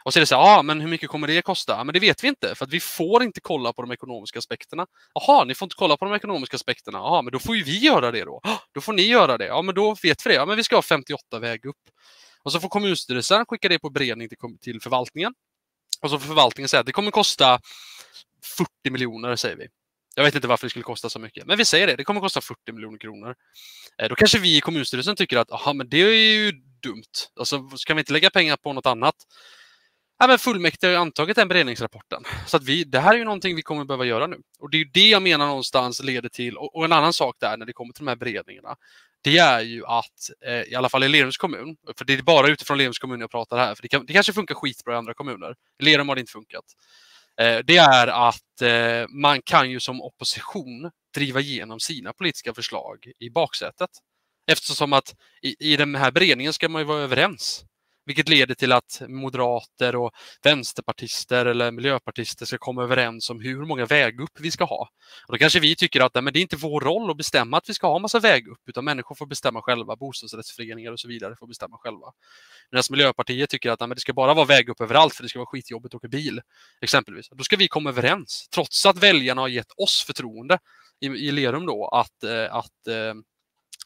Och så är det så här, ja, men hur mycket kommer det kosta? Ah, men det vet vi inte, för att vi får inte kolla på de ekonomiska aspekterna. Jaha, ni får inte kolla på de ekonomiska aspekterna. Jaha, men då får ju vi göra det då. Då får ni göra det. Ja, men då vet vi det. Ja, men vi ska ha 58 vägupp. Och så får kommunstyrelsen skicka det på beredning till, till förvaltningen. Och så får förvaltningen säga att det kommer kosta 40 miljoner, säger vi. Jag vet inte varför det skulle kosta så mycket, men vi säger det. Det kommer kosta 40 miljoner kronor. Eh, då kanske vi i kommunstyrelsen tycker att aha, men det är ju dumt. Alltså, ska vi inte lägga pengar på något annat? Ja, men fullmäktige har antagit den beredningsrapporten. Så att vi, det här är ju någonting vi kommer behöva göra nu. Och det är ju det jag menar någonstans leder till, och, och en annan sak där när det kommer till de här beredningarna, det är ju att, eh, i alla fall i Lerums kommun, för det är bara utifrån Lerums kommun jag pratar här, för det, kan, det kanske funkar skitbra i andra kommuner. I Lerum har det inte funkat. Eh, det är att eh, man kan ju som opposition driva igenom sina politiska förslag i baksätet. Eftersom att i, i den här beredningen ska man ju vara överens. Vilket leder till att moderater och vänsterpartister eller miljöpartister ska komma överens om hur många vägupp vi ska ha. Och då kanske vi tycker att men det är inte vår roll att bestämma att vi ska ha massa vägupp, utan människor får bestämma själva, bostadsrättsföreningar och så vidare får bestämma själva. Medan Miljöpartiet tycker att men det ska bara vara vägupp överallt för det ska vara skitjobbigt att åka bil, exempelvis. Då ska vi komma överens, trots att väljarna har gett oss förtroende i, i Lerum då att, eh, att eh,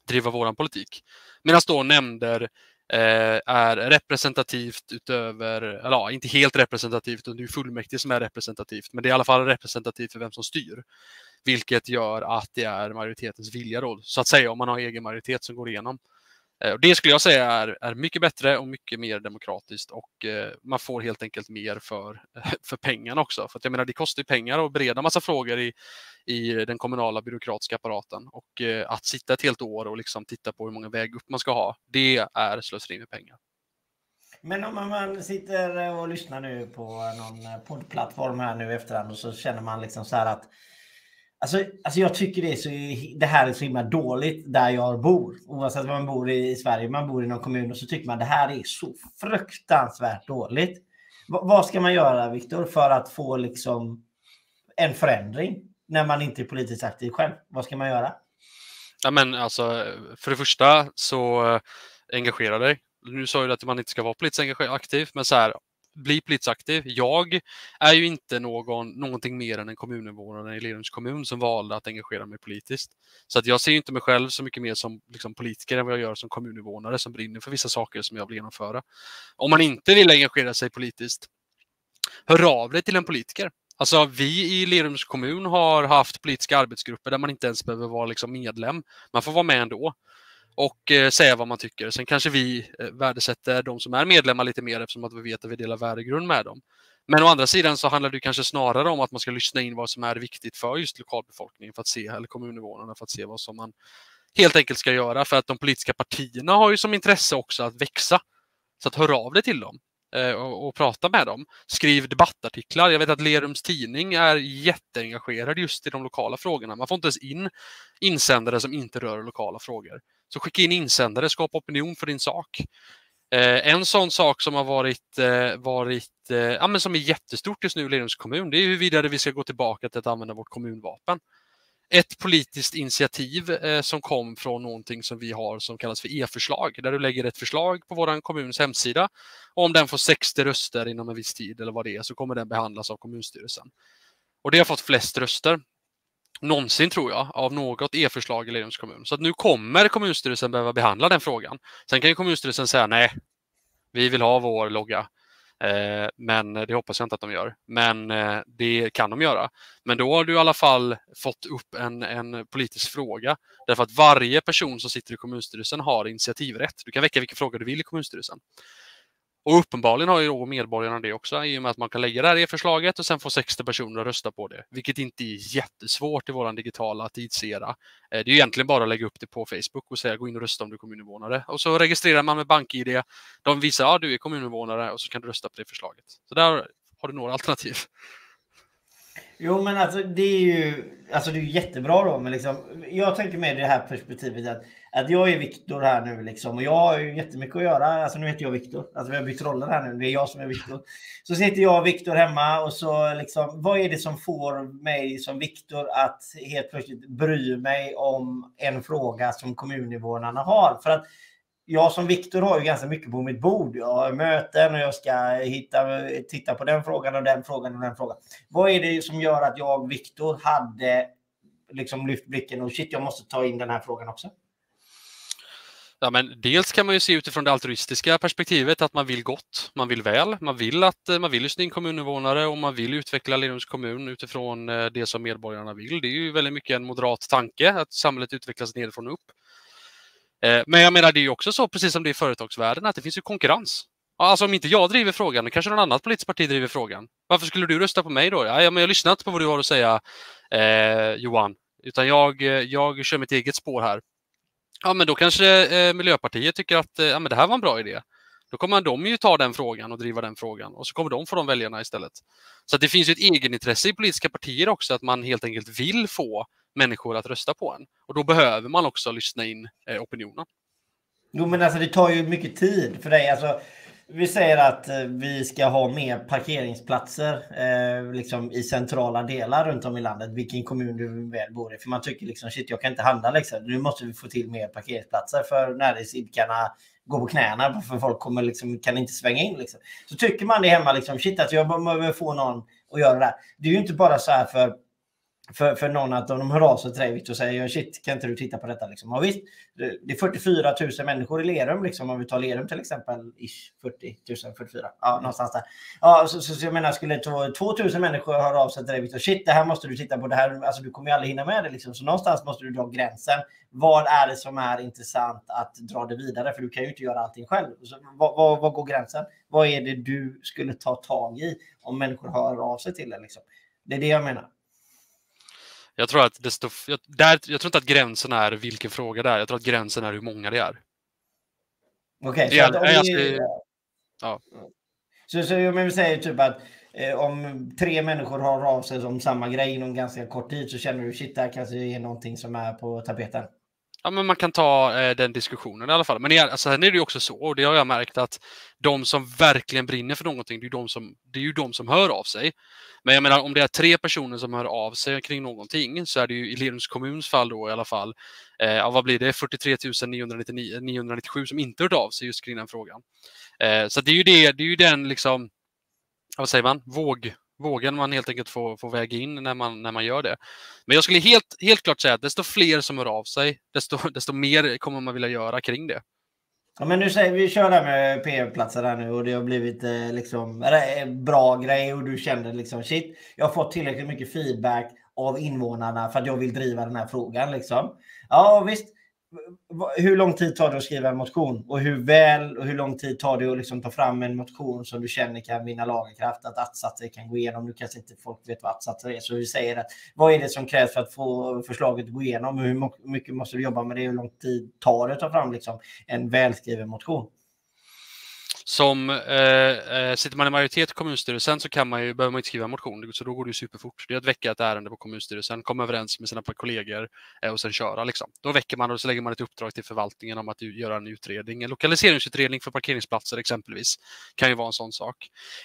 driva våran politik. Medan då nämnder Eh, är representativt utöver, eller ja, inte helt representativt, det är fullmäktige som är representativt, men det är i alla fall representativt för vem som styr. Vilket gör att det är majoritetens vilja då, så att säga, om man har egen majoritet som går igenom. Eh, det skulle jag säga är, är mycket bättre och mycket mer demokratiskt och eh, man får helt enkelt mer för, för pengarna också. För att jag menar, det kostar pengar att bereda massa frågor i, i den kommunala byråkratiska apparaten och eh, att sitta ett helt år och liksom titta på hur många vägupp man ska ha, det är slöseri med pengar.
Men om man sitter och lyssnar nu på någon poddplattform här nu efterhand och så känner man liksom så här att Alltså, alltså jag tycker det, är så, det här är så himla dåligt där jag bor. Oavsett var man bor i, Sverige, man bor i någon kommun och så tycker man det här är så fruktansvärt dåligt. V vad ska man göra Viktor för att få liksom en förändring när man inte är politiskt aktiv själv? Vad ska man göra?
Ja, men alltså, för det första så eh, engagera dig. Nu sa du att man inte ska vara politiskt aktiv, men så här, bli politiskt aktiv. Jag är ju inte någon, någonting mer än en kommuninvånare i Lerums kommun som valde att engagera mig politiskt. Så att jag ser inte mig själv så mycket mer som liksom, politiker än vad jag gör som kommuninvånare som brinner för vissa saker som jag vill genomföra. Om man inte vill engagera sig politiskt, hör av dig till en politiker. Alltså vi i Lerums kommun har haft politiska arbetsgrupper där man inte ens behöver vara liksom medlem. Man får vara med ändå och eh, säga vad man tycker. Sen kanske vi eh, värdesätter de som är medlemmar lite mer eftersom att vi vet att vi delar värdegrund med dem. Men å andra sidan så handlar det kanske snarare om att man ska lyssna in vad som är viktigt för just lokalbefolkningen för att se, eller kommuninvånarna för att se vad som man helt enkelt ska göra. För att de politiska partierna har ju som intresse också att växa. Så att hör av dig till dem eh, och, och, prata med dem. Skriv debattartiklar. Jag vet att Lerums tidning är jätteengagerad just i de lokala frågorna. Man får inte ens in insändare som inte rör lokala frågor. Så skicka in insändare, skapa opinion för din sak. Eh, en sån sak som har varit, eh, varit eh, ja, men som är jättestort just nu i Lerums kommun, det är huruvida vi ska gå tillbaka till att använda vårt kommunvapen. Ett politiskt initiativ eh, som kom från någonting som vi har som kallas för e-förslag, där du lägger ett förslag på vår kommuns hemsida. Och om den får 60 röster inom en viss tid eller vad det är så kommer den behandlas av kommunstyrelsen. Och det har fått flest röster någonsin tror jag av något e-förslag i Lerums kommun. Så att nu kommer kommunstyrelsen behöva behandla den frågan. Sen kan ju kommunstyrelsen säga nej, vi vill ha vår logga. Eh, men det hoppas jag inte att de gör. Men eh, det kan de göra. Men då har du i alla fall fått upp en, en politisk fråga. Därför att varje person som sitter i kommunstyrelsen har initiativrätt. Du kan väcka vilken fråga du vill i kommunstyrelsen. Och uppenbarligen har ju då medborgarna det också i och med att man kan lägga det här i förslaget och sen få 60 personer att rösta på det, vilket inte är jättesvårt i vår digitala tidsera. Eh, det är egentligen bara att lägga upp det på Facebook och säga gå in och rösta om du är kommuninvånare. Och så registrerar man med BankID. De visar att ja, du är kommuninvånare och så kan du rösta på det förslaget. Så där har du några alternativ.
Jo, men alltså det är ju alltså, det är jättebra då. Men liksom, jag tänker med det här perspektivet att, att jag är Viktor här nu liksom, och jag har ju jättemycket att göra. Alltså nu heter jag Viktor. Alltså vi har bytt roller här nu. Det är jag som är Viktor. Så sitter jag och Viktor hemma och så liksom, vad är det som får mig som Viktor att helt plötsligt bry mig om en fråga som kommuninvånarna har? För att jag som Viktor har ju ganska mycket på mitt bord. Jag har möten och jag ska hitta, titta på den frågan och den frågan och den frågan. Vad är det som gör att jag, Viktor, hade liksom lyft blicken och shit, jag måste ta in den här frågan också?
Ja, men dels kan man ju se utifrån det altruistiska perspektivet att man vill gott, man vill väl, man vill att eh, man vill lyssna in kommuninvånare och man vill utveckla Lerums kommun utifrån eh, det som medborgarna vill. Det är ju väldigt mycket en moderat tanke att samhället utvecklas nedifrån och upp. Eh, men jag menar, det är ju också så, precis som det är i företagsvärlden, att det finns ju konkurrens. Alltså om inte jag driver frågan, kanske någon annat politiskt parti driver frågan. Varför skulle du rösta på mig då? Ja, men jag lyssnar inte på vad du har att säga, eh, Johan. Utan jag, jag kör mitt eget spår här. Ja, men då kanske eh, Miljöpartiet tycker att eh, ja, men det här var en bra idé. Då kommer de ju ta den frågan och driva den frågan och så kommer de få de väljarna istället. Så det finns ju ett egenintresse i politiska partier också att man helt enkelt vill få människor att rösta på en. Och då behöver man också lyssna in eh, opinionen.
Jo, men alltså det tar ju mycket tid för dig. Alltså, vi säger att eh, vi ska ha mer parkeringsplatser eh, liksom i centrala delar runt om i landet, vilken kommun du väl bor i. För man tycker liksom shit, jag kan inte handla liksom. Nu måste vi få till mer parkeringsplatser för näringsidkarna går på knäna för folk kommer liksom, kan inte svänga in. Liksom. Så tycker man det hemma, liksom, shit, att jag behöver få någon att göra det här. Det är ju inte bara så här för för, för någon att de hör av sig till dig och säger shit, kan inte du titta på detta? Liksom. Och visst, det är 44 000 människor i Lerum, liksom, om vi tar Lerum till exempel. Ish, 40 000, 44, ja, någonstans där. Ja, så, så, så jag menar, skulle 2 000 människor höra av sig till dig och shit, det här måste du titta på, det här, alltså, du kommer ju aldrig hinna med det. Liksom. Så någonstans måste du dra gränsen. Vad är det som är intressant att dra det vidare? För du kan ju inte göra allting själv. Så, vad, vad, vad går gränsen? Vad är det du skulle ta tag i om människor hör av sig till dig? Liksom? Det är det jag menar.
Jag tror att desto, jag, där, jag tror inte att gränsen är vilken fråga det är. Jag tror att gränsen är hur många det är.
Okej, okay, så om vi... ja. Så, så men vi säger typ att eh, om tre människor har av sig om samma grej inom ganska kort tid så känner du shit, det här kanske är någonting som är på tapeten.
Ja, men man kan ta eh, den diskussionen i alla fall. Men alltså, sen är det ju också så, och det har jag märkt, att de som verkligen brinner för någonting, det är ju de som, det är ju de som hör av sig. Men jag menar, om det är tre personer som hör av sig kring någonting så är det ju i Lerums kommuns fall då i alla fall, eh, vad blir det, 43 997 som inte hört av sig just kring den frågan. Eh, så det är ju det, det är ju den liksom vad säger man, våg, vågen man helt enkelt får, får väga in när man, när man gör det. Men jag skulle helt, helt klart säga att desto fler som hör av sig, desto, desto mer kommer man vilja göra kring det.
Ja, men nu säger vi kör här med PR-platser här nu och det har blivit eh, liksom bra grej och du känner liksom shit, jag har fått tillräckligt mycket feedback av invånarna för att jag vill driva den här frågan liksom. Ja visst, hur lång tid tar det att skriva en motion och hur väl och hur lång tid tar det att liksom ta fram en motion som du känner kan vinna lagerkraft, att att-satser kan gå igenom. Nu kanske inte folk vet vad att-satser är, så vi säger att vad är det som krävs för att få förslaget att gå igenom? Hur mycket måste du jobba med det? Hur lång tid tar det att ta fram liksom en välskriven motion?
Som eh, eh, sitter man i majoritet i kommunstyrelsen så kan man ju, behöver man inte skriva en motion, så då går det ju superfort. Det är att väcka ett ärende på kommunstyrelsen, komma överens med sina kollegor eh, och sen köra. Liksom. Då väcker man och så lägger man ett uppdrag till förvaltningen om att göra en utredning. En lokaliseringsutredning för parkeringsplatser exempelvis kan ju vara en sån sak.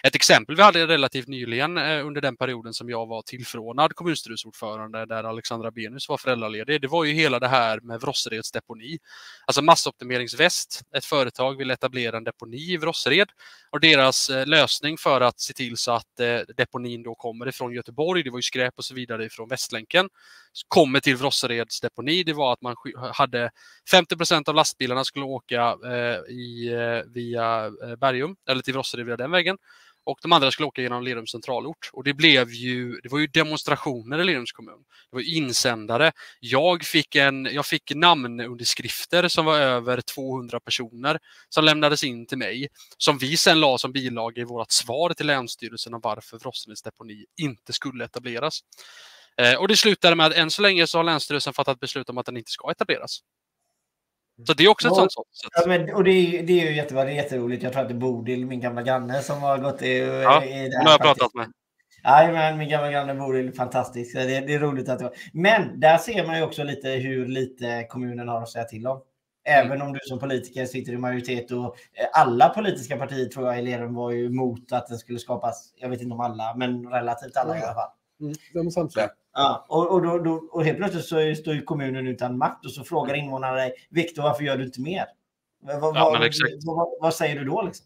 Ett exempel vi hade relativt nyligen eh, under den perioden som jag var tillförordnad kommunstyrelseordförande där Alexandra Benus var föräldraledig. Det var ju hela det här med Vrossereds deponi. Alltså Massoptimeringsväst, ett företag vill etablera en deponi i och deras eh, lösning för att se till så att eh, deponin då kommer ifrån Göteborg, det var ju skräp och så vidare ifrån Västlänken, kommer till Rossereds deponi, det var att man hade 50% av lastbilarna skulle åka eh, i, via Bergum eller till Rossered via den vägen och de andra skulle åka genom Lerums centralort. Och det blev ju, det var ju demonstrationer i Lerums kommun. Det var insändare. Jag fick, en, jag fick namnunderskrifter som var över 200 personer som lämnades in till mig, som vi sen la som bilaga i vårt svar till Länsstyrelsen om varför Frostnäs deponi inte skulle etableras. Eh, och det slutade med att än så länge så har Länsstyrelsen fattat beslut om att den inte ska etableras. Så det är också ett sånt sätt.
Ja, men, och det är, det är ju jättebra, det är jätteroligt. Jag tror att det är Bodil, min gamla granne, som har gått i,
ja, i det här. har jag pratat med.
Ja, men min gamla granne Bodil, fantastisk. Det, det är roligt att Men där ser man ju också lite hur lite kommunen har att säga till om. Även mm. om du som politiker sitter i majoritet och eh, alla politiska partier tror jag i Lerum var ju emot att den skulle skapas. Jag vet inte om alla, men relativt alla i alla fall.
De samtliga.
Ja, och, och, då, då, och helt plötsligt så står kommunen utan makt och så frågar invånarna dig, Viktor, varför gör du inte mer? Vad, ja, vad, vad, vad, säger du då? Liksom?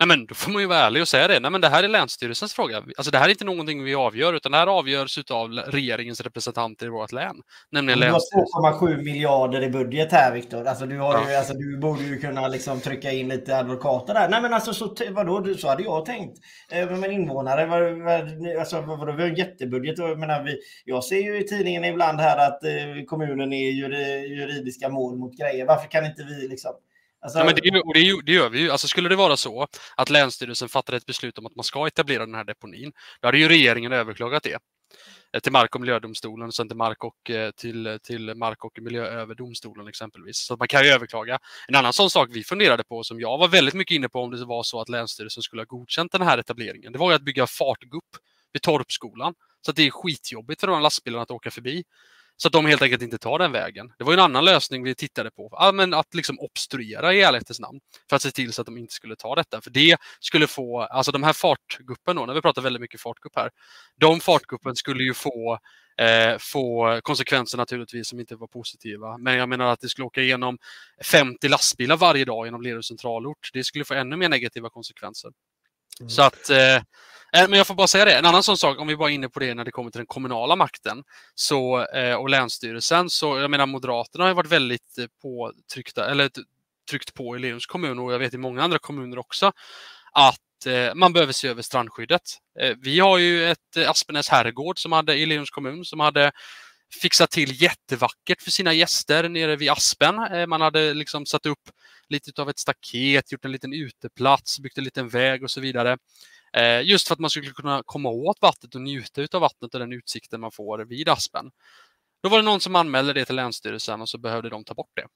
Nej, men då får man ju vara ärlig och säga det. Nej, men det här är Länsstyrelsens fråga. Alltså, det här är inte någonting vi avgör, utan det här avgörs av regeringens representanter i vårt län.
Nämligen du har 2,7 miljarder i budget här, Viktor. Alltså, du, ja. alltså, du borde ju kunna liksom, trycka in lite advokater där. Nej, men alltså, så, vadå, så hade jag tänkt. Eh, men invånare, vad, vad, alltså, vadå, vi har en jättebudget. Jag, menar, vi, jag ser ju i tidningen ibland här att eh, kommunen är juridiska mål mot grejer. Varför kan inte vi liksom
Alltså... Ja, men det, och det, det, gör vi ju. Alltså, skulle det vara så att Länsstyrelsen fattade ett beslut om att man ska etablera den här deponin, då hade ju regeringen överklagat det eh, till Mark och miljödomstolen och sen till Mark och, eh, till, till Mark och miljööverdomstolen exempelvis. Så man kan ju överklaga. En annan sån sak vi funderade på som jag var väldigt mycket inne på om det var så att Länsstyrelsen skulle ha godkänt den här etableringen. Det var ju att bygga fartgupp vid Torpskolan. Så att det är skitjobbigt för de här lastbilarna att åka förbi. Så att de helt enkelt inte tar den vägen. Det var en annan lösning vi tittade på. Ja, men att liksom obstruera i ärlighetens namn. För att se till så att de inte skulle ta detta. För det skulle få, alltså de här fartguppen då, när vi pratar väldigt mycket fartgupp här. De fartguppen skulle ju få eh, få konsekvenser naturligtvis som inte var positiva. Men jag menar att det skulle åka igenom 50 lastbilar varje dag genom Lerums centralort. Det skulle få ännu mer negativa konsekvenser. Mm. Så att eh, eh, men jag får bara säga det, en annan sån sak, om vi bara är inne på det när det kommer till den kommunala makten så, eh, och Länsstyrelsen, så jag menar Moderaterna har varit väldigt eh, påtryckta, eller tryckt på i Lerums kommun och jag vet i många andra kommuner också, att eh, man behöver se över strandskyddet. Eh, vi har ju ett Aspenäs herrgård som hade i Lerums kommun som hade fixat till jättevackert för sina gäster nere vid Aspen. Man hade liksom satt upp lite av ett staket, gjort en liten uteplats, byggt en liten väg och så vidare. Eh, just för att man skulle kunna komma åt vattnet och njuta av vattnet och den utsikten man får vid Aspen. Då var det någon som anmälde det till Länsstyrelsen och så behövde de ta bort det.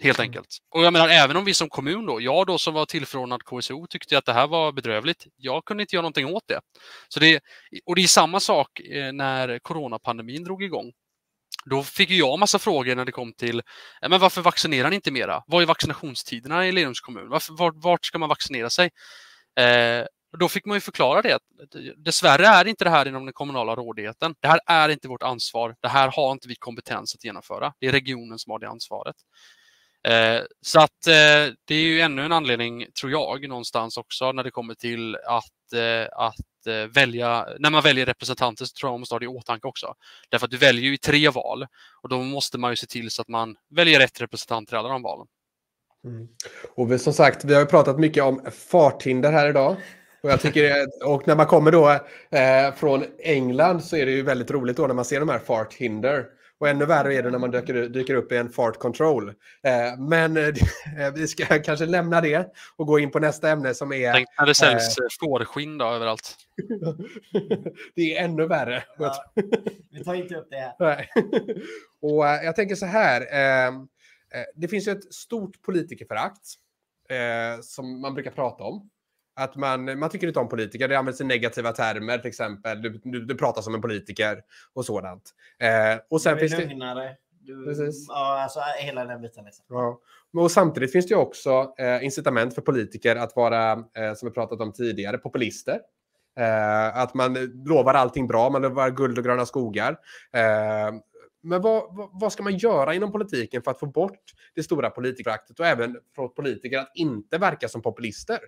Helt mm. enkelt. Och jag menar, även om vi som kommun då, jag då som var tillförordnad KSO tyckte att det här var bedrövligt. Jag kunde inte göra någonting åt det. Så det och det är samma sak eh, när coronapandemin drog igång. Då fick jag massa frågor när det kom till men varför vaccinerar ni inte mera? Vad är vaccinationstiderna i Lerums kommun? Varför, vart, vart ska man vaccinera sig? Eh, då fick man ju förklara det. Eh, Dessvärre är inte det här inom den kommunala rådigheten. Det här är inte vårt ansvar. Det här har inte vi kompetens att genomföra. Det är regionen som har det ansvaret. Eh, så att eh, det är ju ännu en anledning, tror jag, någonstans också när det kommer till att, eh, att Eh, välja, när man väljer representanter så tror jag man måste ha det i åtanke också. Därför att du väljer ju i tre val och då måste man ju se till så att man väljer rätt representanter i alla de valen.
Mm. Och vi, som sagt, vi har ju pratat mycket om farthinder här idag. Och, jag tycker, och när man kommer då eh, från England så är det ju väldigt roligt då när man ser de här farthinder. Och ännu värre är det när man dyker, dyker upp i en fart control. Eh, men eh, vi ska kanske lämna det och gå in på nästa ämne som är...
Tänk när det säljs eh, eh fårskinn då överallt.
det är ännu värre.
Ja, vi tar inte upp det här.
och eh, jag tänker så här. Eh, det finns ju ett stort politikerförakt som man brukar prata om. Att man, man tycker inte om politiker. Det används i negativa termer, till exempel. Du, du, du pratar som en politiker och sådant. Eh, och sen
du är
finns
lugnare. Du, Precis. Ja, alltså hela den biten. Liksom.
Ja. Och samtidigt finns det också eh, incitament för politiker att vara, eh, som vi pratat om tidigare, populister. Eh, att man lovar allting bra, man lovar guld och gröna skogar. Eh, men vad, vad, vad, ska man göra inom politiken för att få bort det stora politikeraktet och även få politiker att inte verka som populister?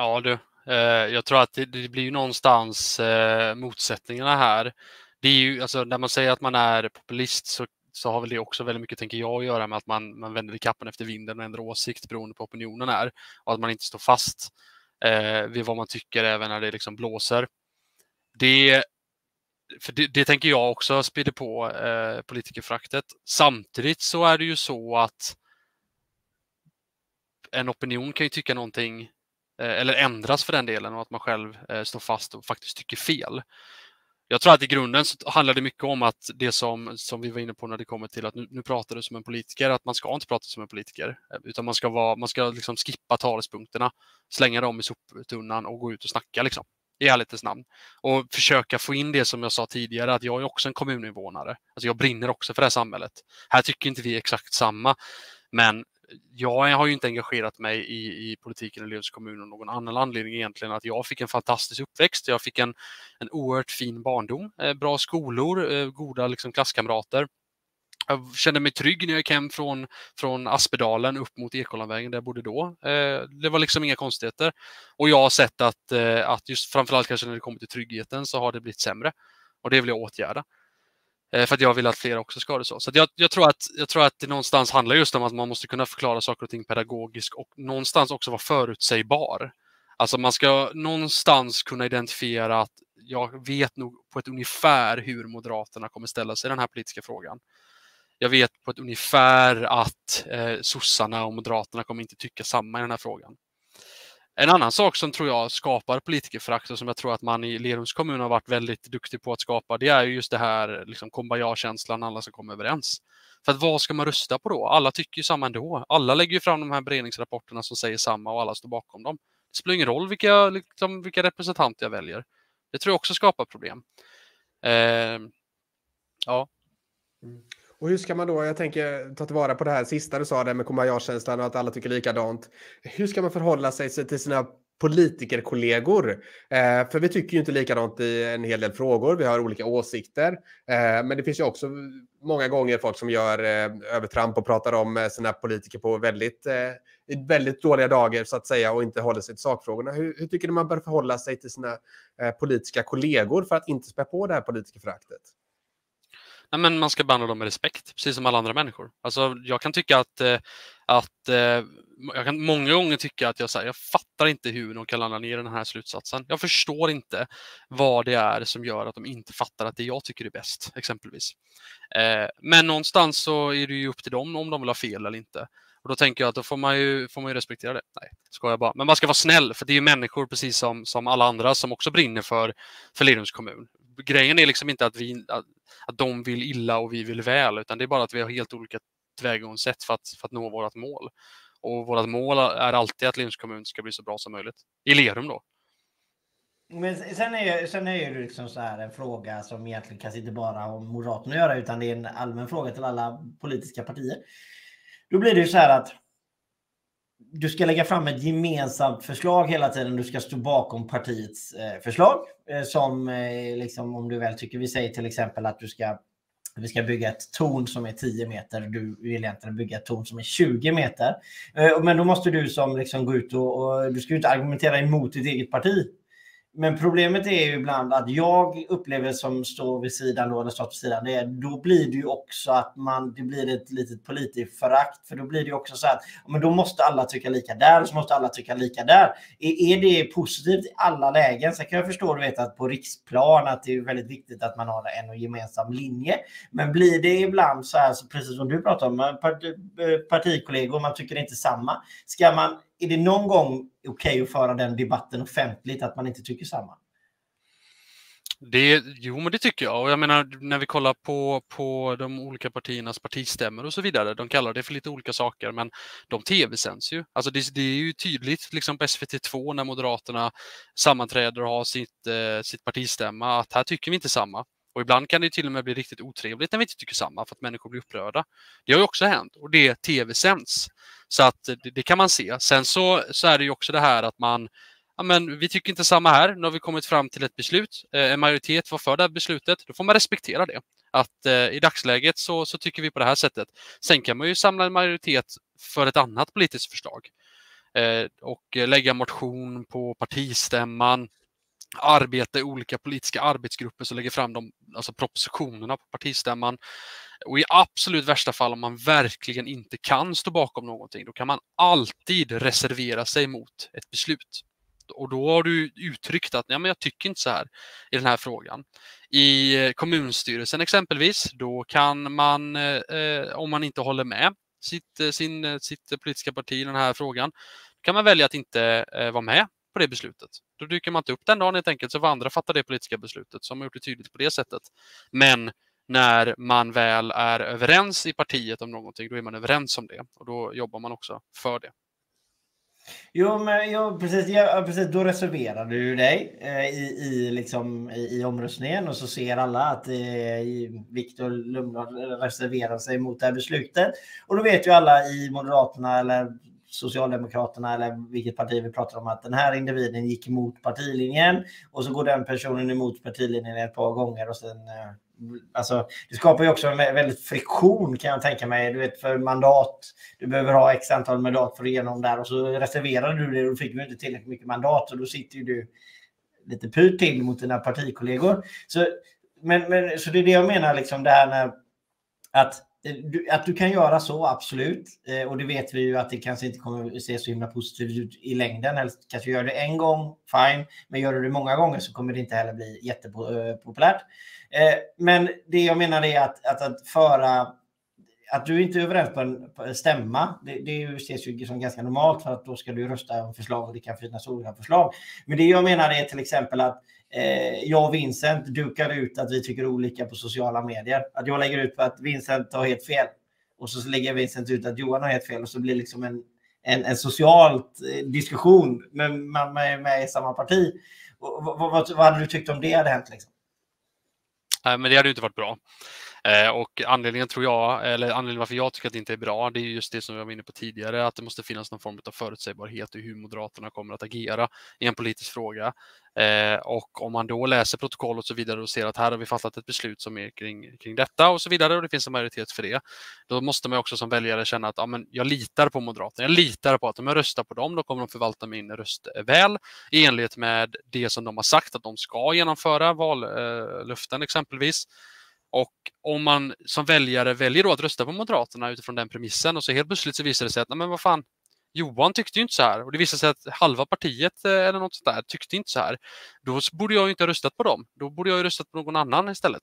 Ja du, eh, jag tror att det, blir ju någonstans eh, motsättningarna här. Det är ju, alltså, när man säger att man är populist så, så har väl det också väldigt mycket, tänker jag, att göra med att man, man vänder kappan efter vinden och ändrar åsikt beroende på opinionen är och att man inte står fast eh, vid vad man tycker även när det liksom blåser. Det, för det, det tänker jag också sprider på eh, politikerfraktet. Samtidigt så är det ju så att en opinion kan ju tycka någonting Eh, eller ändras för den delen och att man själv eh, står fast och faktiskt tycker fel. Jag tror att i grunden så handlar det mycket om att det som, som vi var inne på när det kommer till att nu, nu pratar du som en politiker, att man ska inte prata som en politiker, eh, utan man ska, vara, man ska liksom skippa talespunkterna, slänga dem i soptunnan och gå ut och snacka liksom, i ärlighetens namn. Och försöka få in det som jag sa tidigare, att jag är också en kommuninvånare. Alltså jag brinner också för det här samhället. Här tycker inte vi exakt samma, men jag har ju inte engagerat mig i, i politiken i Lövs kommun av någon annan anledning egentligen att jag fick en fantastisk uppväxt. Jag fick en, en oerhört fin barndom, eh, bra skolor, eh, goda liksom, klasskamrater. Jag kände mig trygg när jag gick hem från, från Aspedalen upp mot Ekollandvägen där jag bodde då. Eh, det var liksom inga konstigheter. Och jag har sett att, eh, att just framförallt kanske när det kommer till tryggheten så har det blivit sämre. Och det vill jag åtgärda. Eh, för att jag vill att fler också ska ha det så. Så jag, jag, tror att, jag tror att det någonstans handlar just om att man måste kunna förklara saker och ting pedagogiskt och någonstans också vara förutsägbar. Alltså man ska någonstans kunna identifiera att jag vet nog på ett ungefär hur Moderaterna kommer ställa sig i den här politiska frågan. Jag vet på ett ungefär att eh, sossarna och Moderaterna kommer inte tycka samma i den här frågan. En annan sak som tror jag skapar politikerförakt och som jag tror att man i Lerums kommun har varit väldigt duktig på att skapa, det är just det här liksom kumbaya-känslan, alla ska komma överens. För att vad ska man rösta på då? Alla tycker ju samma ändå. Alla lägger ju fram de här beredningsrapporterna som säger samma och alla står bakom dem. Det spelar ingen roll vilka, liksom, vilka representanter jag väljer. Det tror jag också skapar problem. Eh, ja.
Mm. Och hur ska man då, jag tänker ta tillvara på det här sista du sa, det med kumbaya-känslan och att alla tycker likadant. Hur ska man förhålla sig till sina politikerkollegor? Eh, för vi tycker ju inte likadant i en hel del frågor, vi har olika åsikter. Eh, men det finns ju också många gånger folk som gör eh, övertramp och pratar om eh, sina politiker på väldigt, eh, väldigt dåliga dagar så att säga och inte håller sig till sakfrågorna. Hur, hur tycker du man bör förhålla sig till sina eh, politiska kollegor för att inte spä på det här politikerföraktet?
Nej, men man ska behandla dem med respekt, precis som alla andra människor. Alltså, jag kan tycka att, eh, att eh, jag kan många gånger tycka att jag, här, jag fattar inte hur de kan landa ner i den här slutsatsen. Jag förstår inte vad det är som gör att de inte fattar att det jag tycker är bäst, exempelvis. Eh, men någonstans så är det ju upp till dem om de vill ha fel eller inte. Och då tänker jag att då får man ju, får man ju respektera det. Nej, ska jag bara. Men man ska vara snäll, för det är ju människor precis som, som alla andra som också brinner för, för Lerums kommun. Grejen är liksom inte att, vi, att, att de vill illa och vi vill väl, utan det är bara att vi har helt olika tillvägagångssätt för att, för att nå vårt mål. Och vårt mål är alltid att Linköpings kommun ska bli så bra som möjligt. I Lerum då.
Men sen är, sen är det liksom så här en fråga som egentligen kanske inte bara har med Moderaterna att göra, utan det är en allmän fråga till alla politiska partier. Då blir det ju så här att du ska lägga fram ett gemensamt förslag hela tiden. Du ska stå bakom partiets eh, förslag. Eh, som eh, liksom, om du väl tycker, vi säger till exempel att du ska vi ska bygga ett torn som är 10 meter. Du vill egentligen bygga ett torn som är 20 meter. Eh, men då måste du som liksom gå ut och, och du ska ju inte argumentera emot ditt eget parti. Men problemet är ju ibland att jag upplever som står vid sidan då, eller stått vid sidan, det är, då blir det ju också att man, det blir ett litet politiskt förakt För då blir det ju också så att men då måste alla tycka lika där och så måste alla tycka lika där. Är, är det positivt i alla lägen? Sen kan jag förstå du vet, att på riksplan att det är väldigt viktigt att man har en gemensam linje. Men blir det ibland så här, så precis som du pratar om, eh, eh, partikollegor, man tycker inte samma. Ska man är det någon gång okej okay att föra den debatten offentligt, att man inte tycker samma?
Det, jo, men det tycker jag. Och jag menar, när vi kollar på, på de olika partiernas partistämmor och så vidare, de kallar det för lite olika saker, men de tv-sänds ju. Alltså det, det, är ju tydligt liksom på SVT2 när Moderaterna sammanträder och har sitt, eh, sitt partistämma, att här tycker vi inte samma. Och ibland kan det till och med bli riktigt otrevligt när vi inte tycker samma för att människor blir upprörda. Det har ju också hänt och det tv-sänds. Så att det, det, kan man se. Sen så, så är det ju också det här att man ja, men vi tycker inte samma här. Nu har vi kommit fram till ett beslut. Eh, en majoritet var för det här beslutet. Då får man respektera det. Att eh, i dagsläget så, så tycker vi på det här sättet. Sen kan man ju samla en majoritet för ett annat politiskt förslag eh, och eh, lägga motion på partistämman arbeta i olika politiska arbetsgrupper som lägger fram de alltså propositionerna på partistämman. Och i absolut värsta fall om man verkligen inte kan stå bakom någonting, då kan man alltid reservera sig mot ett beslut. Och då har du uttryckt att ja, men jag tycker inte så här i den här frågan. I eh, kommunstyrelsen exempelvis, då kan man, eh, eh, om man inte håller med sitt, eh, sin, sitt politiska parti i den här frågan, kan man välja att inte eh, vara med det beslutet. Då dyker man inte upp den dagen helt enkelt, så får andra fatta det politiska beslutet. Så har man gjort det tydligt på det sättet. Men när man väl är överens i partiet om någonting, då är man överens om det och då jobbar man också för det.
Jo, men ja, precis, ja, precis. Då reserverar du dig eh, i, i, liksom, i, i, omröstningen och så ser alla att eh, Viktor Lundblad reserverar sig mot det här beslutet. Och då vet ju alla i Moderaterna eller Socialdemokraterna eller vilket parti vi pratar om att den här individen gick emot partilinjen och så går den personen emot partilinjen ett par gånger och sen eh, Alltså, det skapar ju också en väldigt friktion kan jag tänka mig. Du vet för mandat. Du behöver ha x antal mandat för att igenom där och så reserverar du det och då fick du inte tillräckligt mycket mandat och då sitter ju du lite pyrt till mot dina partikollegor. Så, men, men, så det är det jag menar, liksom det här när att Eh, att du kan göra så, absolut. Eh, och det vet vi ju att det kanske inte kommer att se så himla positivt ut i längden. Eller kanske gör det en gång, fine. Men gör du det många gånger så kommer det inte heller bli jättepopulärt. Eh, eh, men det jag menar är att, att, att föra att du inte är överens på en, på en stämma, det, det ses ju som ganska normalt för att då ska du rösta om förslag och det kan finnas olika förslag. Men det jag menar är till exempel att eh, jag och Vincent dukar ut att vi tycker olika på sociala medier. Att jag lägger ut på att Vincent har helt fel och så lägger Vincent ut att Johan har helt fel och så blir det liksom en, en, en social eh, diskussion Men man är med i samma parti. Och, vad, vad, vad, hade du tyckt om det hade hänt? Liksom?
Nej, men det hade ju inte varit bra. Eh, och anledningen tror jag, eller anledningen varför jag tycker att det inte är bra, det är just det som jag var inne på tidigare, att det måste finnas någon form av förutsägbarhet i hur Moderaterna kommer att agera i en politisk fråga. Eh, och om man då läser protokoll och så vidare och ser att här har vi fattat ett beslut som är kring, kring detta och så vidare och det finns en majoritet för det. Då måste man också som väljare känna att ja, men jag litar på Moderaterna. Jag litar på att om jag röstar på dem, då kommer de förvalta min röst eh, väl i enlighet med det som de har sagt att de ska genomföra, vallöften exempelvis. Och om man som väljare väljer då att rösta på Moderaterna utifrån den premissen och så helt plötsligt så visar det sig att, nej men vad fan, Johan tyckte ju inte så här och det visar sig att halva partiet eh, eller något sånt där tyckte inte så här. Då borde jag inte ha röstat på dem. Då borde jag ha röstat på någon annan istället.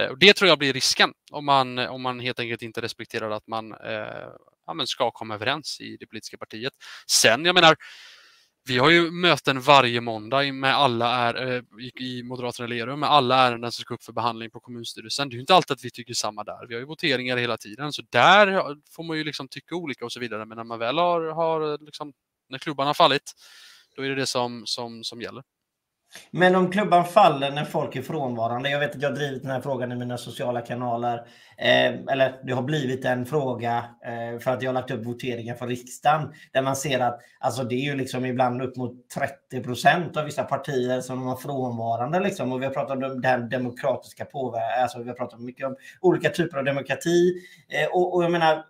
Eh, och det tror jag blir risken om man, om man helt enkelt inte respekterar att man eh, ja, ska komma överens i det politiska partiet. Sen, jag menar, vi har ju möten varje måndag med alla är, eh, i Moderaterna Lerum med alla ärenden som ska upp för behandling på kommunstyrelsen. Det är ju inte alltid att vi tycker samma där. Vi har ju voteringar hela tiden, så där får man ju liksom tycka olika och så vidare. Men när man väl har, har liksom, när klubban har fallit, då är det det som, som, som gäller.
Men om klubban faller när folk är frånvarande. Jag vet att jag har drivit den här frågan i mina sociala kanaler. Eh, eller det har blivit en fråga eh, för att jag har lagt upp voteringar för riksdagen. Där man ser att alltså, det är ju liksom ibland upp mot 30 procent av vissa partier som har frånvarande. Liksom. Och vi har pratat om den demokratiska påverkan. Alltså, vi har pratat mycket om olika typer av demokrati. Eh, och, och jag menar,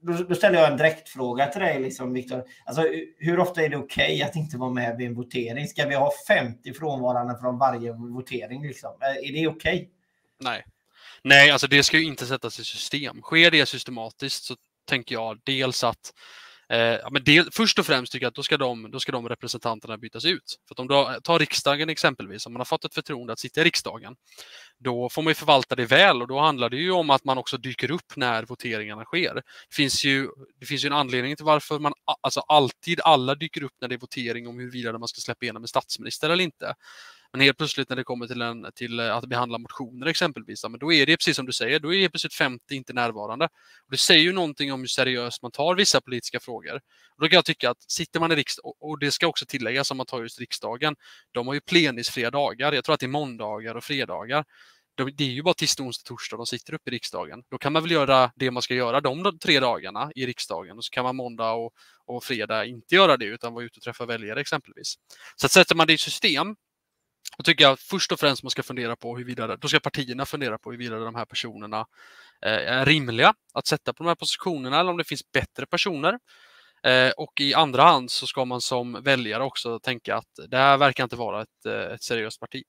då, då ställer jag en direktfråga till dig, liksom, Viktor. Alltså, hur ofta är det okej okay att inte vara med vid en votering? Ska vi ha 50 frånvarande från varje votering? Liksom? Är det okej? Okay?
Nej. Nej, alltså det ska ju inte sättas i system. Sker det systematiskt så tänker jag dels att Eh, men del, först och främst tycker jag att då ska, de, då ska de representanterna bytas ut. För att om du tar riksdagen exempelvis, om man har fått ett förtroende att sitta i riksdagen, då får man ju förvalta det väl och då handlar det ju om att man också dyker upp när voteringarna sker. Det finns ju, det finns ju en anledning till varför man alltså alltid alla dyker upp när det är votering om huruvida man ska släppa igenom en statsminister eller inte. Men helt plötsligt när det kommer till, en, till eh, att behandla motioner exempelvis, men då är det precis som du säger, då är helt plötsligt 50 inte närvarande. Och det säger ju någonting om hur seriöst man tar vissa politiska frågor. Och då kan jag tycka att sitter man i riksdagen, och det ska också tilläggas om man tar just riksdagen, de har ju plenisfria dagar. Jag tror att det är måndagar och fredagar det är ju bara tisdag, onsdag, torsdag de sitter uppe i riksdagen. Då kan man väl göra det man ska göra de tre dagarna i riksdagen och så kan man måndag och, och fredag inte göra det utan vara ute och träffa väljare exempelvis. Så att sätter man det i system då tycker jag först och främst man ska fundera på huruvida, då ska partierna fundera på huruvida de här personerna eh, är rimliga att sätta på de här positionerna eller om det finns bättre personer. Eh, och i andra hand så ska man som väljare också tänka att det här verkar inte vara ett, eh, ett seriöst parti.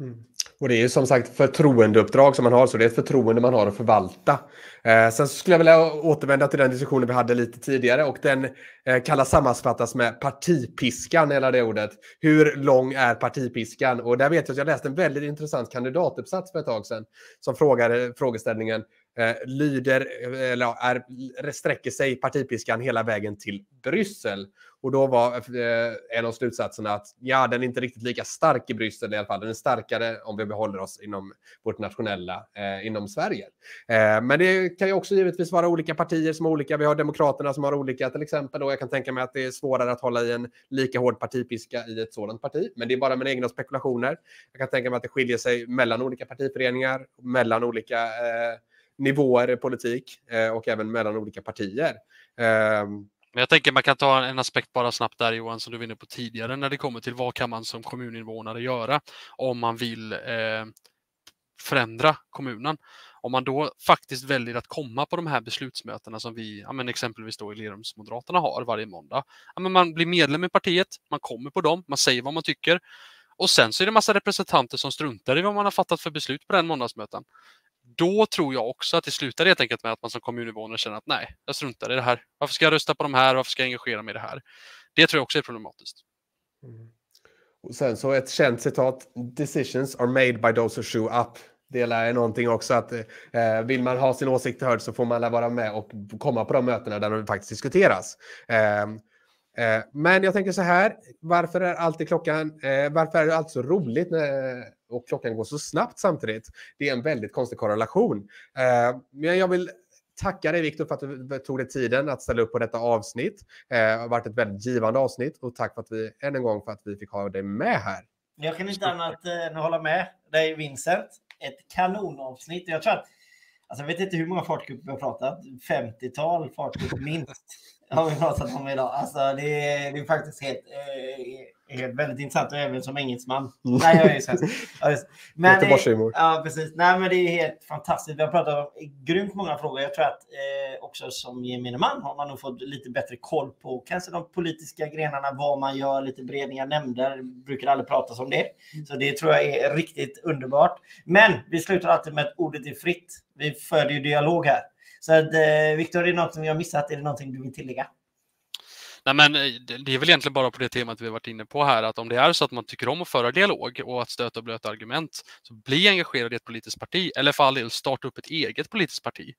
Mm. Och det är ju som sagt förtroendeuppdrag som man har, så det är ett förtroende man har att förvalta. Eh, sen skulle jag vilja återvända till den diskussionen vi hade lite tidigare och den eh, kallas sammanfattas med partipiskan, hela det ordet. Hur lång är partipiskan? Och där vet jag att jag läste en väldigt intressant kandidatuppsats för ett tag sedan som frågade frågeställningen eh, lyder, eller är, sträcker sig partipiskan hela vägen till Bryssel? Och då var eh, en av slutsatserna att ja, den är inte riktigt lika stark i Bryssel i alla fall. Den är starkare om vi behåller oss inom vårt nationella, eh, inom Sverige. Eh, men det kan ju också givetvis vara olika partier som har olika. Vi har Demokraterna som har olika till exempel. Och jag kan tänka mig att det är svårare att hålla i en lika hård partipiska i ett sådant parti. Men det är bara mina egna spekulationer. Jag kan tänka mig att det skiljer sig mellan olika partiföreningar, mellan olika eh, nivåer i politik eh, och även mellan olika partier.
Ehm, men jag tänker man kan ta en aspekt bara snabbt där Johan, som du var inne på tidigare, när det kommer till vad kan man som kommuninvånare göra om man vill eh, förändra kommunen. Om man då faktiskt väljer att komma på de här beslutsmötena som vi, ja, men exempelvis då i Lerumsmoderaterna har varje måndag. Ja, men man blir medlem i partiet, man kommer på dem, man säger vad man tycker och sen så är det massa representanter som struntar i vad man har fattat för beslut på den måndagsmöten då tror jag också att det slutar helt enkelt med att man som kommuninvånare känner att nej, jag struntar i det här. Varför ska jag rösta på de här? Varför ska jag engagera mig i det här? Det tror jag också är problematiskt.
Mm. Och sen så ett känt citat. Decisions are made by those who show up. Det är någonting också att eh, vill man ha sin åsikt hörd så får man vara med och komma på de mötena där de faktiskt diskuteras. Eh, Eh, men jag tänker så här, varför är alltid klockan, eh, varför är det alltid så roligt när, och klockan går så snabbt samtidigt? Det är en väldigt konstig korrelation. Eh, men jag vill tacka dig Viktor för att du tog dig tiden att ställa upp på detta avsnitt. Eh, det har varit ett väldigt givande avsnitt och tack för att vi än en gång för att vi fick ha dig med här.
Jag kan inte annat än att hålla med dig Vincent. Ett kanonavsnitt. Jag tror att, alltså jag vet inte hur många fartgrupper vi har pratat, 50-tal fartgrupper minst har vi pratat om idag. Alltså, det, är, det är faktiskt helt, eh, helt väldigt intressant och även som engelsman. Mm. Nej, jag är svensk. men, det, ja, precis. Nej, men det är helt fantastiskt. Vi har pratat om grymt många frågor. Jag tror att eh, också som gemene man har man nog fått lite bättre koll på kanske de politiska grenarna, vad man gör, lite beredningar, nämnder. Brukar aldrig pratas om det. Så det tror jag är riktigt underbart. Men vi slutar alltid med att ordet är fritt. Vi för ju dialog här. Så att, eh, Viktor, är det något som jag missat? Är det någonting du vill tillägga?
Nej, men eh, det är väl egentligen bara på det temat vi varit inne på här, att om det är så att man tycker om att föra dialog och att stöta och blöta argument, så bli engagerad i ett politiskt parti, eller för all del starta upp ett eget politiskt parti.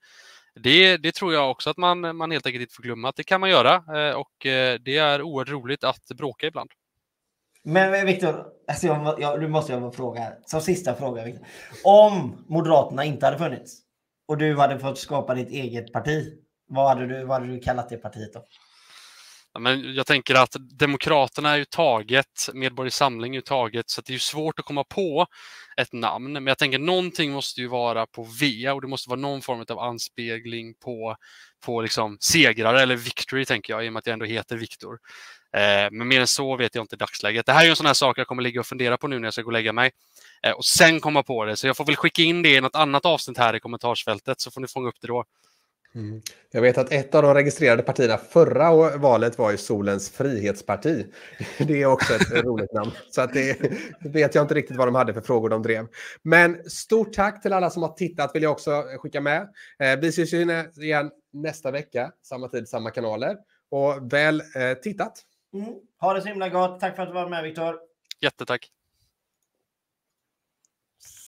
Det, det tror jag också att man, man helt enkelt inte får glömma att det kan man göra eh, och eh, det är oerhört roligt att bråka ibland.
Men Viktor, alltså jag, jag, nu måste jag fråga, som sista fråga. Victor. Om Moderaterna inte hade funnits, och du hade fått skapa ditt eget parti, vad hade du, vad hade du kallat det partiet då?
Men jag tänker att Demokraterna är ju taget, Medborgerlig Samling är ju taget, så det är ju svårt att komma på ett namn. Men jag tänker någonting måste ju vara på V och det måste vara någon form av anspegling på, på liksom segrare eller victory tänker jag, i och med att jag ändå heter Viktor. Eh, men mer än så vet jag inte i dagsläget. Det här är ju en sån här sak jag kommer ligga och fundera på nu när jag ska gå och lägga mig. Eh, och sen komma på det. Så jag får väl skicka in det i något annat avsnitt här i kommentarsfältet så får ni fånga upp det då.
Mm. Jag vet att ett av de registrerade partierna förra valet var ju Solens frihetsparti. Det är också ett roligt namn. Så att det vet jag inte riktigt vad de hade för frågor de drev. Men stort tack till alla som har tittat vill jag också skicka med. Eh, vi ses igen nästa vecka, samma tid, samma kanaler. Och väl eh, tittat!
Mm. Ha det så himla gott. Tack för att du var med Viktor.
Jättetack.